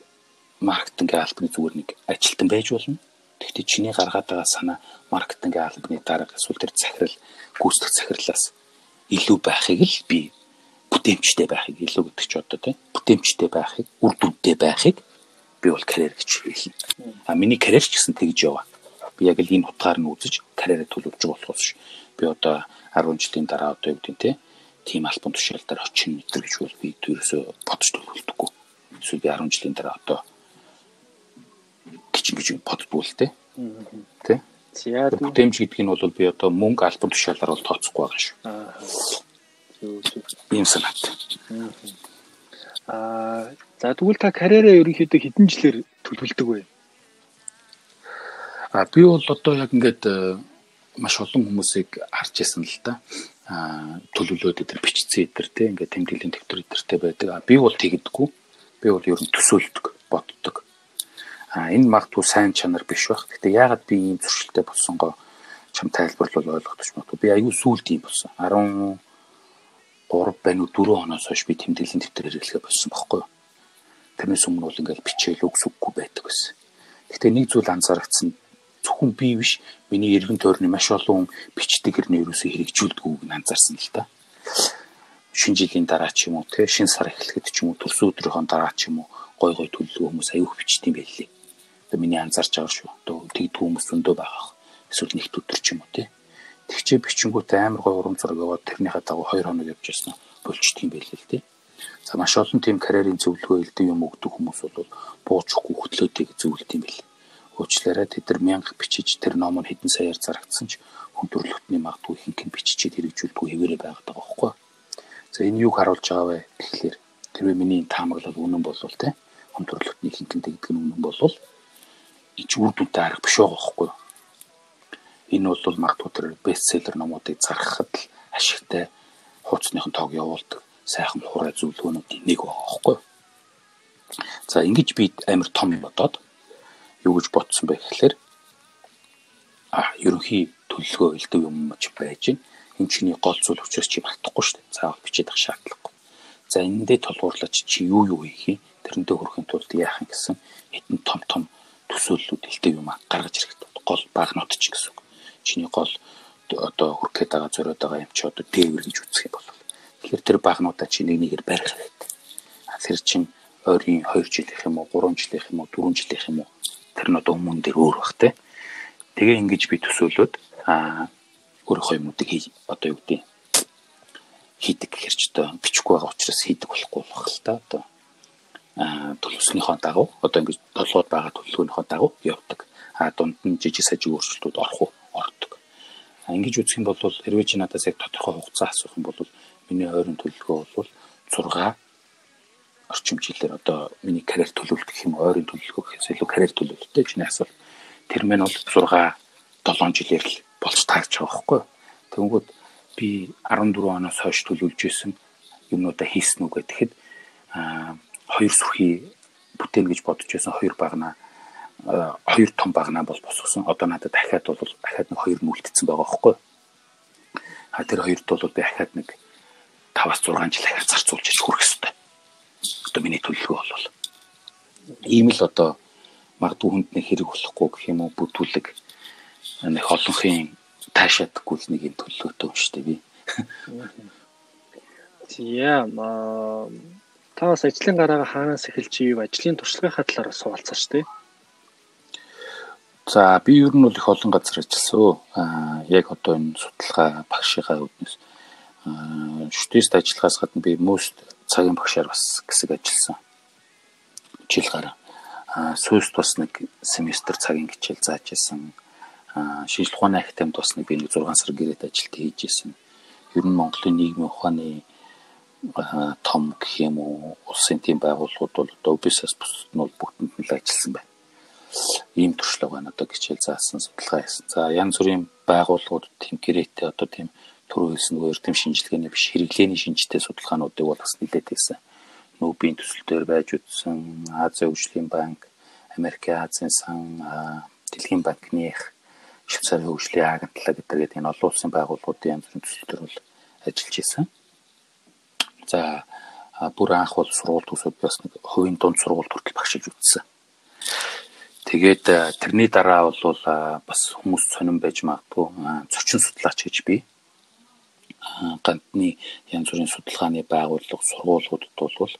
маркетингийн албаны зүгээр нэг ажилтан байж болно Тэгэхдээ чиний гаргаад байгаа санаа маркетингийн албаны дарга эсвэл тэр захирал гүйцэтгэх захирлаас илүү байхыг л би бүтээмжтэй байхыг илүү гэдэг ч одоо тийм бүтээмжтэй байхыг үр дүнтэй байхыг би бол карьер гэж хэлнэ. А миний карьер ч гэсэн тэгж яваа. Би яг л энэ утгаар нь үзэж карьераа төлөвлөж болохоос ш. Би одоо 10 жилийн дараа одоо юу гэдэг те тийм альбом тушаал дээр очих мэтэр гэж бол би төрөөсөө бодож төлөвлөдөггүй. Эсвэл би 10 жилийн дараа одоо гэж ингэж боддгоо л те. Тэ? За бүтээмж гэдэг нь бол би одоо мөнгө альбом тушаалаар бол тооцохгүй байгаа шүү. Аа. Ийм санаад.
Аа За тэгвэл та карьераа ерөнхийдөө хэдэн жилээр төлөвлөдөг вэ?
А би бол одоо яг ингээд э, маш олон хүмүүсийг харж байсан л да. А төлөвлөөд өдр бичсэн өдр те ингээд тэмдэглэлийн төвтөр өдөртэй байдаг. А би бол тэгдэггүй. Би бол ер нь төсөөлдөг, боддог. А энэ магадгүй сайн чанар биш байх. Гэтэ яагаад би ийм зуршилтэй болсонгоо чам тайлбарлал ойлгохдож магадгүй. Би аюу сүулт юм болсон. 13 байна уу 4 оноос хойш би тэмдэглэлийн төвтөр хэрэглэхэ болсон байхгүй юу? Тэрнээс өмнө бол ингээл бичээл үгсүггүй байдаг байсан. Гэхдээ нэг зүйл анзаарчихсан зөвхөн би биш миний эргэн тойрны маш олон бичдэг хэрний ерөөсөө хэрэгжүүлдэггүйг нь анзаарсан л та. Шинэ жилийн дараа ч юм уу те шинэ сар эхлэхэд ч юм уу төрсөн өдрийнхөө дараа ч юм уу гой гой төлөвлөгөө хүмүүс аюух бичдэг юм байлээ. Одоо миний анзаарч байгаа шүү. Одоо тэгдэггүй хүмүүс зөндөө байгаа. Эсвэл нэгт өдөр ч юм уу те. Тэгчээ бичингүүт амар гой урам зориг аваад тэрнийхээ дагуу 2 хоног явж яснаа болчдөг юм байлээ л те. За маш олон тийм карьерийн зөвлөгөө элдэн юм өгдөг хүмүүс бол буучахгүй хөтлөөдэй гэж зөвлөд юм бэл уучлаарай тэд нар мянга бичиж тэр ном нь хэдэн саяар зарагдсан ч хүн төрөлхтний магадгүй хинхэн биччихэд хэрэгжүүлдэггүй хэвээрээ байгаад байгаа байхгүй. За энэ юг харуулж байгаа вэ гэхлээр тэрвээ миний таамаглал үнэн болвол те хүн төрөлхтний хинхэнтэй гэдэг нь үнэн болвол ич үр дүнтэй арга биш байгаа байхгүй. Энэ бол магадгүй тэр бестселлер номуудыг зархахад л ашигтай хуудсных нь тоог явуулдаг сайхан хураа зөвлөгөөнүүдийн нэг байгаа байхгүй. За ингэж би амар том бодоод юу гэж бодсон бэ гэхлээр а ерөнхий төлөвлөгөө элдв юм ч байж гин энэ чиний гол зүйл учраас чи мартахгүй шүү дээ. Заавал бичээд ах шаардлагагүй. За энэндээ толгуурлаж чи юу юу хийх юм тэрэндээ хүрэхин тулд яах юм гэсэн хэдэн том том төсөөллүүд элдв юм гаргаж ирэхэд гол багнууд ч гэсэн. Чиний гол одоо хүрх гээд байгаа зориод байгаа юм чи одоо дээвэр гэж үзэх юм бол Тэгэхээр тэр багнуудаа чи нэг нэгээр барих хэрэгтэй. Тэр чин ойрын 2 жилийнх юм уу 3 жилийнх юм уу 4 жилийнх юм уу тэр нь одоо өмнө дээр өөр бах те. Тэгээ ингэж би төсөөлөөд аа өөрийнхөө юмнуудыг хий одоо юу гэдэг хийдэг гэхэр ч одоо бичихгүй байгаа учраас хийдэг болохгүй байх л та одоо аа төлөвснийхөө дагуу одоо ингэж толгойд байгаа төлөвлөгөөнийхөө дагуу явдаг. Аа дунд нь жижиг сажиг өөрчлөлтүүд орох уу ордог. А ингэж үзэх юм бол хэрвээ чи надаас яг тодорхой хугацаа асуух юм бол Миний ойрын төлөвлөгөө бол 6 орчим жилээр одоо миний карьер төлөвлөлт гэх юм ойрын төлөвлөгөө гэхээс илүү карьер төлөвлөлттэй чиний асуулт. Тэр мэн бол 6 7 жилээр л болж таарч байгаа байхгүй. Тэнгүүд би 14 оноос хойш төлөвлөж исэн юмнуудаа хийсэн үг гэхэд а хоёр сүрхий бүтээн гэж бодож байсан хоёр багнаа хоёр том багнаа бол босгосон. Одоо надад дахиад бол дахиад нэг хоёр мүлдсэн байгаа байхгүй. А тэр хоёрт бол би дахиад нэг 5-6 жил иж хүрэх хэрэгтэй. Одоо миний төлөвлөгөө бол. Ийм л одоо магадгүй хүнд нэг хэрэг болохгүй гэх юм уу бүтүүлэг нэг олонхын таашаадаггүй л нэг юм төлөвлөгөөтэй юм шүү дээ би.
Тийм аа та бас ажлын гараагаа хаанаас эхэлж ив ажлын туршлагын талаар суулцаа шүү дээ.
За би ер нь бол их олон газар ажилласан. Аа яг одоо энэ судалгаа багшийнхаа үүднээс аа шүтэст ажиллахаас гадна би most цагийн багшаар бас хэсэг ажилласан. Жил гараа. Аа сүйст бас нэг семестр цагийн хичээл зааж исэн. Аа шинжлэх ухааны академид бас нэг би нэг 6 сар гэрээд ажилт хийж исэн. Ер нь Монголын нийгмийн ухааны том гэх юм уу улсын тийм байгууллагууд бол одоо бизнес бусд нь бол бүгдэнд нь л ажилласан байна ийм туршлага байна одоо хичээл заасан судалгаа хийсэн. За янз бүрийн байгууллагууд тийм гэрээтэй одоо тийм түрүү хэлсэн нөгөө эрдэм шинжилгээний биш хэрэглээний шинжтэй судалгаануудыг бол бас нэлээд хийсэн. Нүүбийн төсөлтөөр байж үтсэн Азийн хөгжлийн банк, Америкийн Азийн сан, Дэлхийн банкных, Швейцарын хөгжлийн агентлаг гэдэг энэ олон улсын байгууллагуудын янз бүрийн төсөлтөөр бол ажиллаж исэн. За бүр анх бол сургууль төсөөд бас нэг хувийн дунд сургууль хүртэл багшиж үтсэн. Тэгээд тэрний дараа бол бас хүмүүс сонирн байж магадгүй зочин судлаач гэж би гантны янз бүрийн судалгааны байгууллага сургуулиудад бол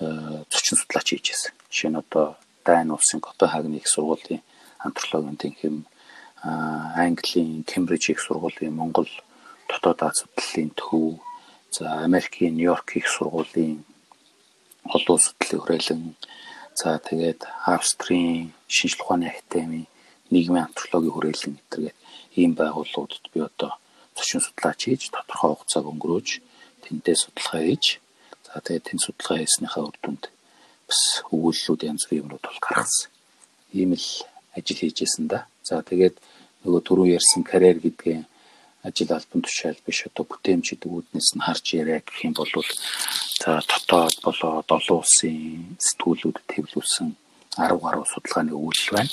э, зочин судлаач хийжсэн. Жишээ нь одоо Дайн улсын Копенгаген их сургуулийн антропологийн тэнхэм Английн Кембриж их сургуулийн Монгол дотоод Аз судлалын төв за Америкийн Нью-Йорк их сургуулийн олон судлалын хүрээлэн За тэгээд Австрийн шинжлэх ухааны академи, нийгмийн антропологийн хүрээлэн гэтэргээд ийм байгууллагуудад би одоо зочин судлаач хийж тодорхой хугацааг өнгөрөөж тэнтэй судалгаа хийж за тэгээд тэн судалгаа хийснийхаа үр дүнд бас өгүүллүүд янз бүрийн юмнууд бол гаргасан. Ийм л ажил хийжсэн да. За тэгээд нөгөө түрүү ярьсан карьер гэдгийн ажил албан тушаал биш одоо бүтээмжид үүднээс нь харж яриа гэх юм бол за дотоод болоод олон улсын сэтгүүлүүд төвлөрсөн 10 гаруй судалгааны өгүүлэл байна.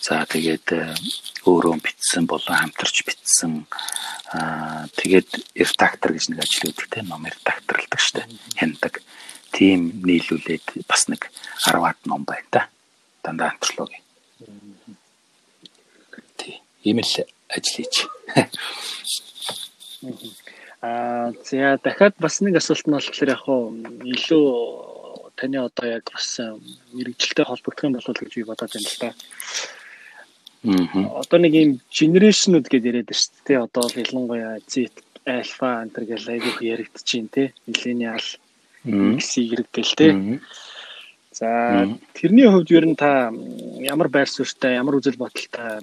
За тэгээд э, өөрөө бичсэн болон хамтарч бичсэн тэгээд редактор гэж нэг ажил үүдэг те ном редакторлдаг штэ хяндаг. Тим нийлүүлээд бас нэг 10-аад ном байна та. Дандаа антропологи. Тий. Ийм л ажил хийж.
Аа за дахиад бас нэг асуулт нь болохоор яг хуу илүү таны одоо яг бас мэрэгжилтэй холбогдох юм болов гэж би бодоод байна л да. Аа. Одоо нэг юм генерашнуд гэдээ яриад байна шүү дээ. Одоо бол ялангуяа Z альфа антер гэл айгүйх яригдчихээн те. Миллениал X Y гэл те. За тэрний хувьд ер нь та ямар байр суурьтай, ямар үзэл бодолтой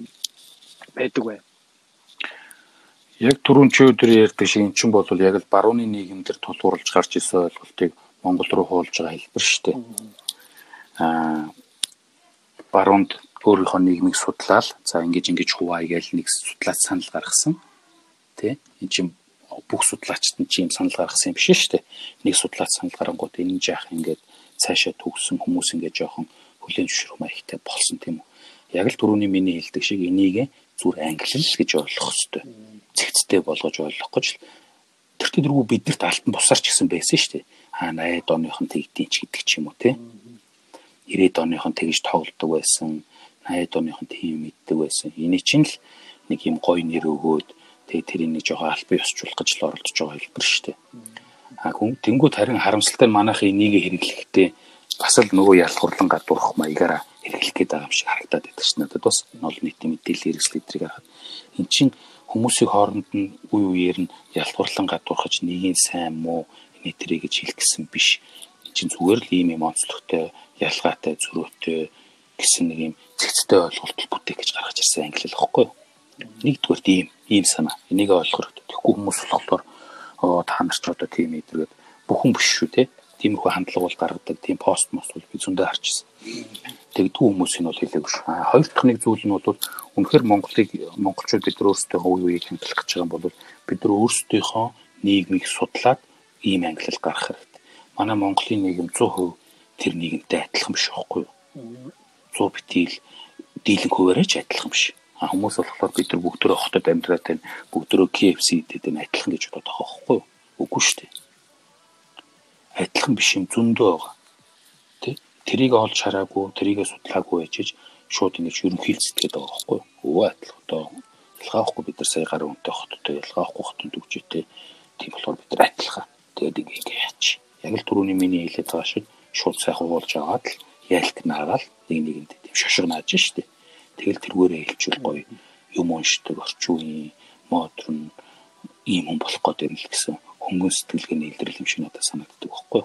байдаг вэ?
яг түрүүн чи өдөр ярьдаг шиг эн чинь бол яг л барууны нийгэмдэр тулгуурлаж гарч исэн ойлголтыг Монгол руу хуулж байгаа хэлбэр шүү дээ. Аа баруунд өөрийнхөө нийгмийг судлаад за ингэж ингэж хуваая гэж нэг судлаач санал гаргасан. Тэ? Эн чинь бүх судлаачд нь чинь санал гаргасан юм биш шүү дээ. Нэг судлаач санал гарангууд энэ жаах ингээд цаашаа төгсөн хүмүүс ингээд жоохон хүлэн зөвшөөрөх маягтай болсон тийм үү. Яг л түрүүний миний хэлдэг шиг энийг зүгээр англи л гэж ойлгох хэрэгтэй цэгцтэй болгож ойлгох гэж тэр тэргүй биднэрт алтан бусаар ч гэсэн байсан шүү дээ. Аа 80-ад оныхон тэгдийн ч гэдэг ч юм уу те. 90-ад оныхон тэгж тоглодог байсан. 80-ад оныхон тийм мэддэг байсан. Эний чинь л нэг юм гоё нэр өгөөд тэгээ тэрийг нэг жоохон албан ёсчлуулах гэж л оролдож байгаа хэлбэр шүү дээ. Аа хүн тэнгуут харин харамсалтай нь манайх энийг хэрэглэхдээ бас л нөгөө ялхурлан гадуурх маягаараа хэрэглэх гээд байгаа юм шиг харагдаад байдаг ш надад бас нол нийтийн мэдээлэл хэрэгсэл эдрийг харахад эн чинь хүмүүсийн хооронд нь үе үеэр нь ялгуурлан гадуурхаж нэгийн сайн муу нийтрээ гэж хэлэх гэсэн биш. Чин зүгээр л ийм юм онцлогтой, ялгаатай, зөрүүтэй гэсэн нэг юм цэгцтэй ойлголт бүтээх гэж гаргаж ирсэн англи л баггүй. Нэгдүгээр ийм ийм санаа. Энийг ойлгох хэрэгтэй. Тэгэхгүй хүмүүс болохоор оо та нар ч одоо тийм идэргээд бүхэн биш шүү те. Тийм их хандлага бол гаргадаг. Тийм пост мос бол би зөндөө харчихсан. Тэгдгүй хүмүүс энэ бол хэлээгүй шүү. Хоёр дахь нэг зүйл нь бол үнэхээр Монголыг монголчууд бид нар өөрсдөө хувь үеийг хяндлах гэж байгаа юм бол бид нар өөрсдийнхөө нийгмийг судлаад ийм ангилал гаргах хэрэгтэй. Манай Монголын нийгэм 100% тэр нийгэмтэй адилхан биш байхгүй юу? 100 битэл дийлэн хуваараач адилхан биш. А хүмүүс болохоор бид нар бүгдөө хотод амьдраад байна. Бүгдөө KFC идээд байна адилхан гэж бодоод байгаа байхгүй юу? Үгүй шүү дээ. Адилхан биш юм зөндөө байгаа. Тэ? тэрийг олж хараагүй, тэрийгэ судлаагүй байж шууд ингэж ерөнхийлцдэг байгаа байхгүй юу? Өвөө адил одоо ялгаахгүй бид нар сая гарын үнэтэй хоттой ялгаахгүй хотод үгжээтэй тийм болохоор бид нар адилхан. Тэгээд ингэ яач. Яг л түрүүний миний хэлээд байгаа шиг шууд сайхан уулж аваад л яалт наагаал нэг нэгэнд тийм шошигнааж штэ. Тэгэл тэргээрээ хэлчихвэл гоё юм уншдаг орчин үеийн модерн ийм хүн болох гээд ирэл гэсэн хөнгөн сэтгэлгээний илрэл юм шиг надад санагддаг байхгүй.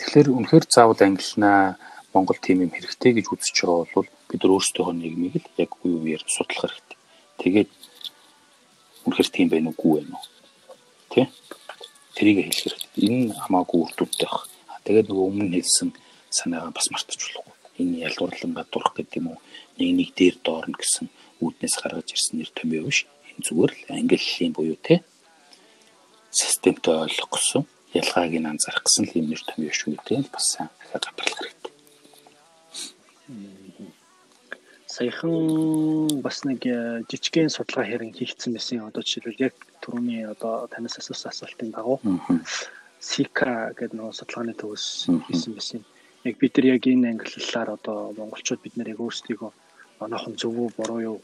Тэгэхээр үнэхээр заавал ангилнаа Монгол тим юм хэрэгтэй гэж үзэж байгаа бол бид нар өөрсдөө нийгмийг л яг үе үеэр судлах хэрэгтэй. Тэгээд үнэхээр тийм байх уу гүй байна уу? Тэ? Тэрийг хэлэх хэрэгтэй. Энэ хамаагүй үр дүнтэй баг. Тэгээд нөгөө өмнө хэлсэн санаагаа бас мартаж болохгүй. Энэ ялгуурлангаа дурах гэдэг юм уу? Нэг нэг дээр доорно гэсэн үүднээс гаргаж ирсэн нэр томьёо биш. Энэ зүгээр л хэлний буюу тэ системтэй ойлгох гэсэн ялгааг нь анзаарах гэсэн юм нэр томьёо шүү гэдэг бас сайн дахиад гадарлах хэрэгтэй.
Саяхан бас нэг э, жижигхэн судалгаа хэрэг хийгдсэн байсан. Одоо жишээлбэл яг түрүүний одоо танаас асуусан асуултын дагуу Сика гэдэг нэг судалгааны төгс хийсэн байсан. Яг бид нар яг энэ ангиллалаар одоо монголчууд бид нар яг өөрсдийгөө онохон зөв үү буруу юу?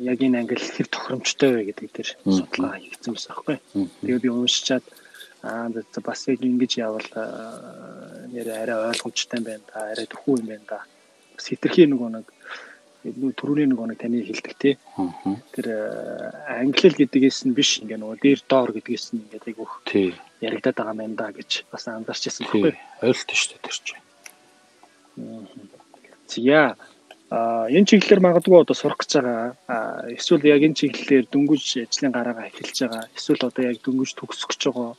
Яг энэ англи хэр тохиромжтой вэ гэдэг дээр судалгаа хийгдсэн байсан байхгүй. Тэгээ би уншичаад аа бас яг ингэж явал нэр арай ойлгомжтой юм байна да арай төхөө юм байна да. Бас хитрхи нөгөө нэг түрүүний нэг таны хэлдэг тий. Тэр англи хэл гэдгээс нь биш ингээ нөгөө дээр доор гэдгээс нь ингээ айгүйх яригадаад байгаа юм да гэж бас анзаарч ирсэн
байхгүй. Ойлтой шүү дээ тэр чинь.
Зя а энэ чиглэлээр магадгүй одоо сурах гэж байгаа эсвэл яг энэ чиглэлээр дөнгөж ажлын гараагаа эхэлж байгаа эсвэл одоо яг дөнгөж төгсөх гэж байгаа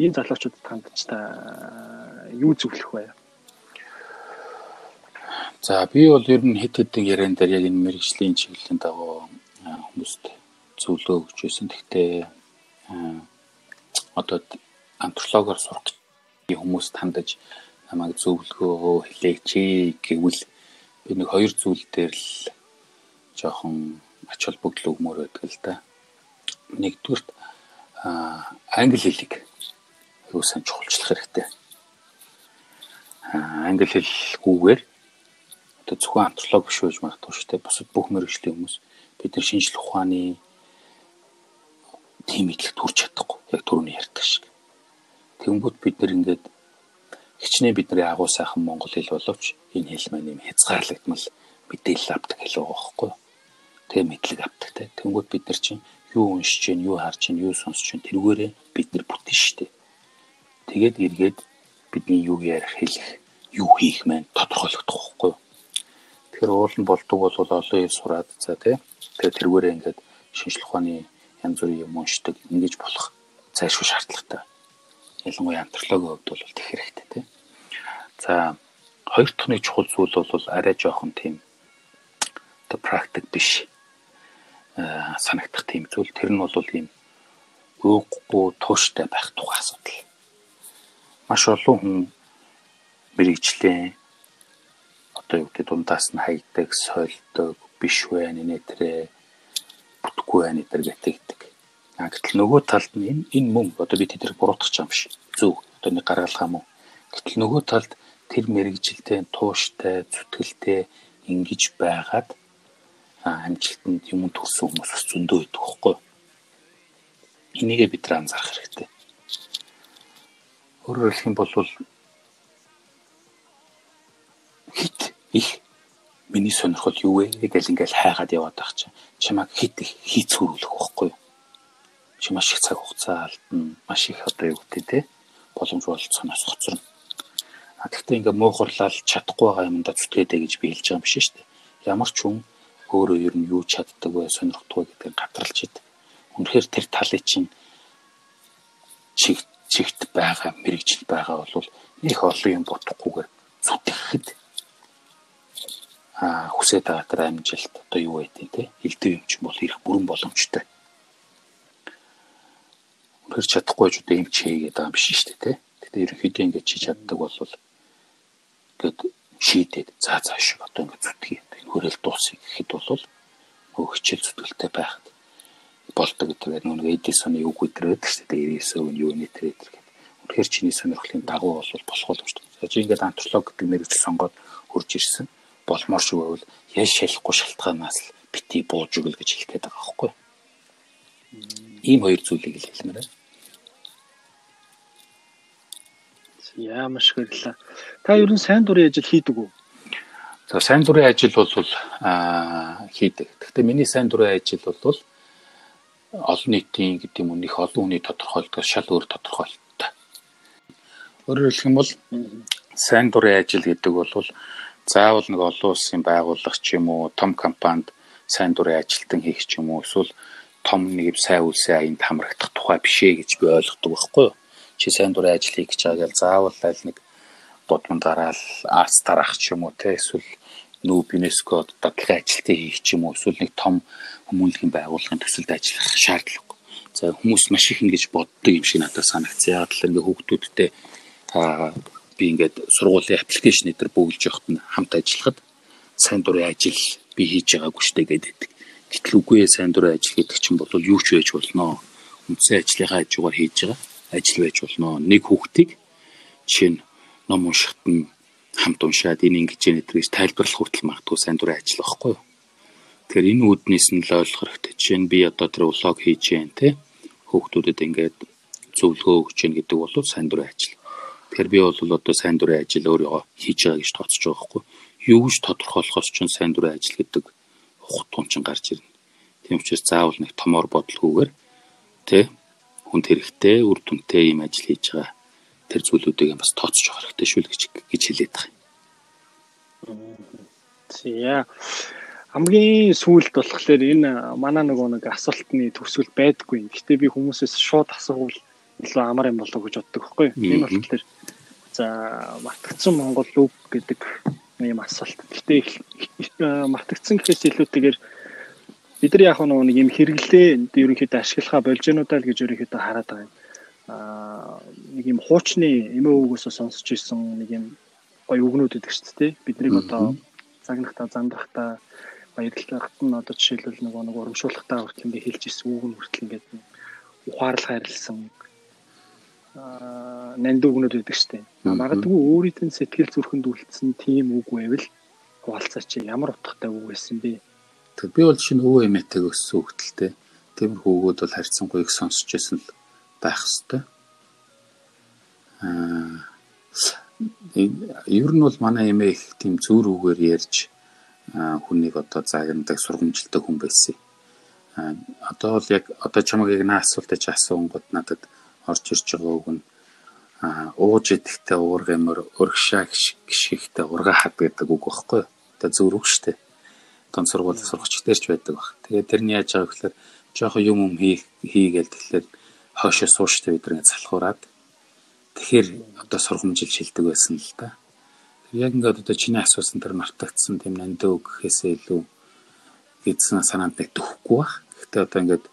энэ залуучуудад хандж та юу зөвлөх вэ?
За би бол ер нь хэд хэдэн яриан дээр яг энэ мэрэгжлийн чиглэлийн дагуу хүмүүст зөвлөгөө өгч байсан. Гэхдээ одоо антропологоор сурах хүмүүст хандаж намайг зөвлөгөө хэлээч гэвэл би нэг хоёр зүйл дээр л жоохон ач холбогдол өгмөр байдаг л да. Нэгдүгürt англи хэлийг юу сайн чухалчлах хэрэгтэй. Англи хэлгүйгээр одоо зөвхөн антрополог биш байж магадгүй шүү дээ. Бусад бүх мэрэгжлийн хүмүүс бид нар шинжлэх ухааны тийм мэдлэгт хүрч чадахгүй. Яг түрүүний ярьдаг шиг. Тэнгүүд бид нар ингээд хичнээн бидний агуу сайхан монгол хэл боловч энэ хэл маань юм хязгаарлагдмал мэдээлэл авдаг хэл байгаа байхгүй юу? Тэгээ мэдлэг авдаг те. Тэнгүүд бид нар чинь юу уншиж чинь, юу харж чинь, юу сонсож чинь тэргээрээ бид нар бүтэн штэ. Тэгээд эргээд бидний юу ярих хэлэх, юу хийх маань тодорхойлогдох байхгүй юу? Тэгэхээр уул нь болдог бол олон ил сураад за тий. Тэгээ тэргээрээ ингээд шинжлэх ухааны янз бүрийн юм уншдаг ингэж болох зайлшгүй шаардлагатай. Ялангуяа антропологийн хувьд бол тех хэрэгтэй тий. За хоёр дахь нэг чухал зүйл бол арай жоохон тийм одоо практик биш санагдах тийм зүйл. Тэр нь бол ийм өөхгүй тууштай байх тухай асуудал. Маш олон хүн мэрэгчлээ одоо юу гэдэг дундаас нь хайдаг, сольдог, биш байна нэтэрэ бүтггүй байна гэдэг гэтэгдэг. А гэтэл нөгөө талд нь энэ энэ мөн одоо би тэднийг буруутгах юм биш. Зөв. Одоо нэг гаргалгаа мөн. Гэтэл нөгөө талд тэр мэрэгжилтэй, тууштай, зүтгэлтэй ингэж байгаад амжилтанд юм төрсөн хүмүүс бас зөндөө байдаг хөөхгүй. Энийгээ бид нар анзаарах хэрэгтэй. Өөрөөр хэлэх юм бол хит их миний сонирхол юу вэ гэж ингээл хайгаад яваад байх чинь чамайг хит их хийцгүүрүүлэх байхгүй юу? Чи маш их цаг хугацаа алдна, маш их одоо юу гэдэг те боломж болцооноос хоцорно. А тэгтээ ингээ муухарлал чадахгүй байгаа юмдаа зүтгээдэй гэж би хэлж байгаа юм биш шүү дээ. Ямар ч хүн өөрөө ер нь юу чаддаг вэ, сонирхдаг гэдгийг гадралж идэг. Үнэхээр тэр талыг чинь чигт чигт байгаа, мэрэгжил байгаа бол их олон юм бодохгүйгээр зүтгэхэд хүсээд байгаа тэр амжилт одоо юу байдیں۔ те хилдэг юм чинь бол ирэх бүрэн боломжтой. Тэр чадахгүй ч одоо юм чийгээд байгаа юм биш шүү дээ те. Гэтэ ерөнхийдөө ингэж чи чаддаг бол гээд шийдээд за за шиг одоо ингэ зүтгэе. Энэ хөрөл дуусах гэхэд бол хичээл зүтгэлтэй байхад болдог гэдэг нь нэг Эдисоны үг өдрөөд шүү дээ. 99 өн юу нэтрэд гэдэг. үнэхээр чиний сонирхлын дагуу бол болох боломжтой. Чи ингээд антрополог гэдэг мэрэгжил сонгоод хурж ирсэн болмоор шүү байвал ял шалахгүй шалтгаанаас л бити бууж өгөл гэж хэлэх гээд байгаа байхгүй. Ийм хоёр зүйлийг л хэлмээр байна.
Яамаш хэрлээ. Та ер нь сайн дурын ажил хийдэг үү?
За сайн дурын ажил бол аа хийдэг. Гэхдээ миний сайн дурын ажил бол олон нийтийн гэдэг юм уу нэг олон хүний тодорхойлдог шал өөр тодорхойлолттой. Өөрөөр хэлэх юм бол сайн дурын ажил гэдэг бол заавал нэг олон улсын байгууллага ч юм уу том компанид сайн дурын ажилтан хийх ч юм уу эсвэл том нэг сайн үйлсээ аянд хамрагдах тухай бишээ гэж би ойлгодог байхгүй юу? Чи сайн дурын ажил хийх гэж байгаа л заавал аль нэг бодмон дараал арц дараах ч юм уу те эсвэл нүүб ЮНЕСКО дадлага ажилтаа хийх ч юм уу эсвэл нэг том хүмүүнлэгийн байгууллагын төсөлд ажиллах шаардлагагүй. За хүмүүс маш их ингэж боддог юм шиг надад санагдсан. Яг л ингээ хүүхдүүдтэй би ингээд сургуулийн аппликейшн дээр бөглөж явахт нь хамт ажиллахад сайн дурын ажил би хийж байгаагүй штэ гэдэг. Гэтэл үгүй сайн дурын ажил гэдэг чинь бол юу ч байж болно. Үндсэн ажлынхаа хажуугаар хийж байгаа ажил байж болно. Нэг хүүхдийг чинь ном уншихад нь хамт уншаад энэ ингэж яа гэдгийг тайлбарлах хүртэл магадгүй сайн дурын ажил байхгүй юу? Тэгэхээр энэ үднээс нь л ойлгох хэрэгтэй. Жишээ нь би одоо тэр влог хийж гэн тэ хүүхдүүдэд ингээд зөвлөгөө өгч гэн гэдэг бол сайн дурын ажил Тэгэхээр би бол одоо сайн дурын ажил өөрийгөө хийж байгаа гэж тооцож байгаа байхгүй юу гэж тодорхойлохоос ч сайн дурын ажил гэдэг ухт тунчин гарч ирнэ. Тийм учраас заавал нэг томор бодлогоогоор тэ хүнд хэрэгтэй үр дүнтэй юм ажил хийж байгаа тэр зүйлүүдийг бас тооцож явах хэрэгтэй шүү л гэж гэж хэлээд байгаа
юм. За хамгийн сүүлд болохоор энэ манай нөгөө нэг асуултны төгсгөл байдаггүй. Гэхдээ би хүмүүсээс шууд асуувал илүү амар юм болов гэж боддог байхгүй юу? Энэ болохоор за мартагдсан Монгол үг гэдэг юм асуулт. Гэхдээ мартагдсан гэхээс илүүтэйгээр бид нар яг нэг юм хэрэглээ ерөнхийдөө ашиглахаа болж гэнүүдаа л гэж ерөнхийдөө хараад байгаа юм нэг юм хуучны эмээ өвгөөсөө сонсч ирсэн нэг юм гоё үгнүүд өгдөг шүү дээ. Биднийг одоо загнахта зандахта баярлахад нь одоо жишээлбэл нөгөө нэг урамшуулахтаа хүртэл ингээ хэлж ирсэн үг нь хүртэл ингээд ухаарлах харилсан аа нанд үгнүүд шүү дээ. Магадгүй өөрийн сэтгэл зүрхэнд үлдсэн тийм үг байвал хуваалцаач ямар утгатай үг байсан бэ?
Тэг би бол шинэ өвөө эмээтэйг өссөн хөлтөлтэй. Тиймэрхүү үгүүд бол харьцангуй их сонсч байсан л байх хэвээр. Аа ер нь бол манай эмээ их тийм зүүр үгээр ярьж хүнийг одоо загнадаг сургамжилтай хүн байсан. Аа одоо бол яг одоо чамайг яг наа асуултыг чи асуунгууд надад орж ирж байгаа үг нь ууж идэхтэй уургамөр өргшаа гიშгтэй урга хад гэдэг үг багхгүй. Одоо зүүр үг штэ. Тон сургууль сургагч дээрч байдаг баг. Тэгээд тэрний яаж байгаа гэхээр жоохон юм юм хийгээл тэгэхээр хойшоо сууштай бид нэг залхуураад тэгэхээр одоо сургамжилж хэлдэг байсан л да. Яг ингээд одоо чиний асуусан тэр мартагдсан тийм нандөө гэхээсээ илүү гэдсэн санаанд нэг төгөхгүй бах. Гэхдээ одоо ингээд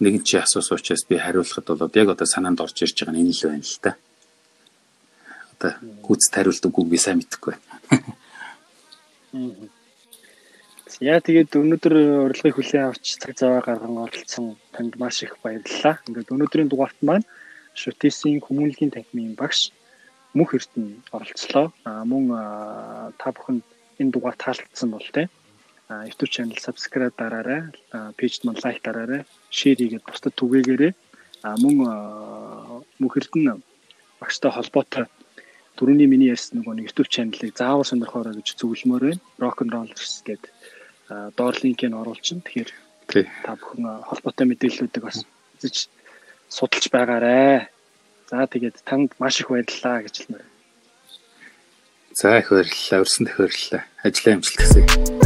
нэгэн чи асуусан учраас би хариулахад бол яг одоо санаанд орж ирж байгаа нь энэ л байна л да. Одоо гүц тариулдаг үг би сайн мэдэхгүй байна.
Яа тэгээд өнөөдөр урилгыг хүлээн авч цаг зав гарган оролцсон танд маш их баярлалаа. Ингээд өнөөдрийн дугаарт маань Шүтээсийн хүмүүнлэгийн танхимын багш мөнх эрдэнэ оролцлоо. А мөн та бүхэнд энэ дугаар таалагдсан бол тэ YouTube channel subscribe дараарай, пэйжд маань лайк дараарай, шеэр хийгээд бусдад түгээгээрэй. А мөн мөнх эрдэнэ багштай холбоотой түрүүний миний ярьсан нөгөө YouTube channel-ыг заавал сонирхоорой гэж зөвлөмөр байна. Rock and Rollers гэдэг доор линкийг оруулчихна. Тэгэхээр та бүхэн холбоотой мэдээллүүдийг бас үзэж судалж байгаарэ. За тэгээд танд маш их баярлалаа гэж хэлмээр.
За их баярлалаа. Өрсөнд их баярлалаа. Ажлаа амжилт хүсье.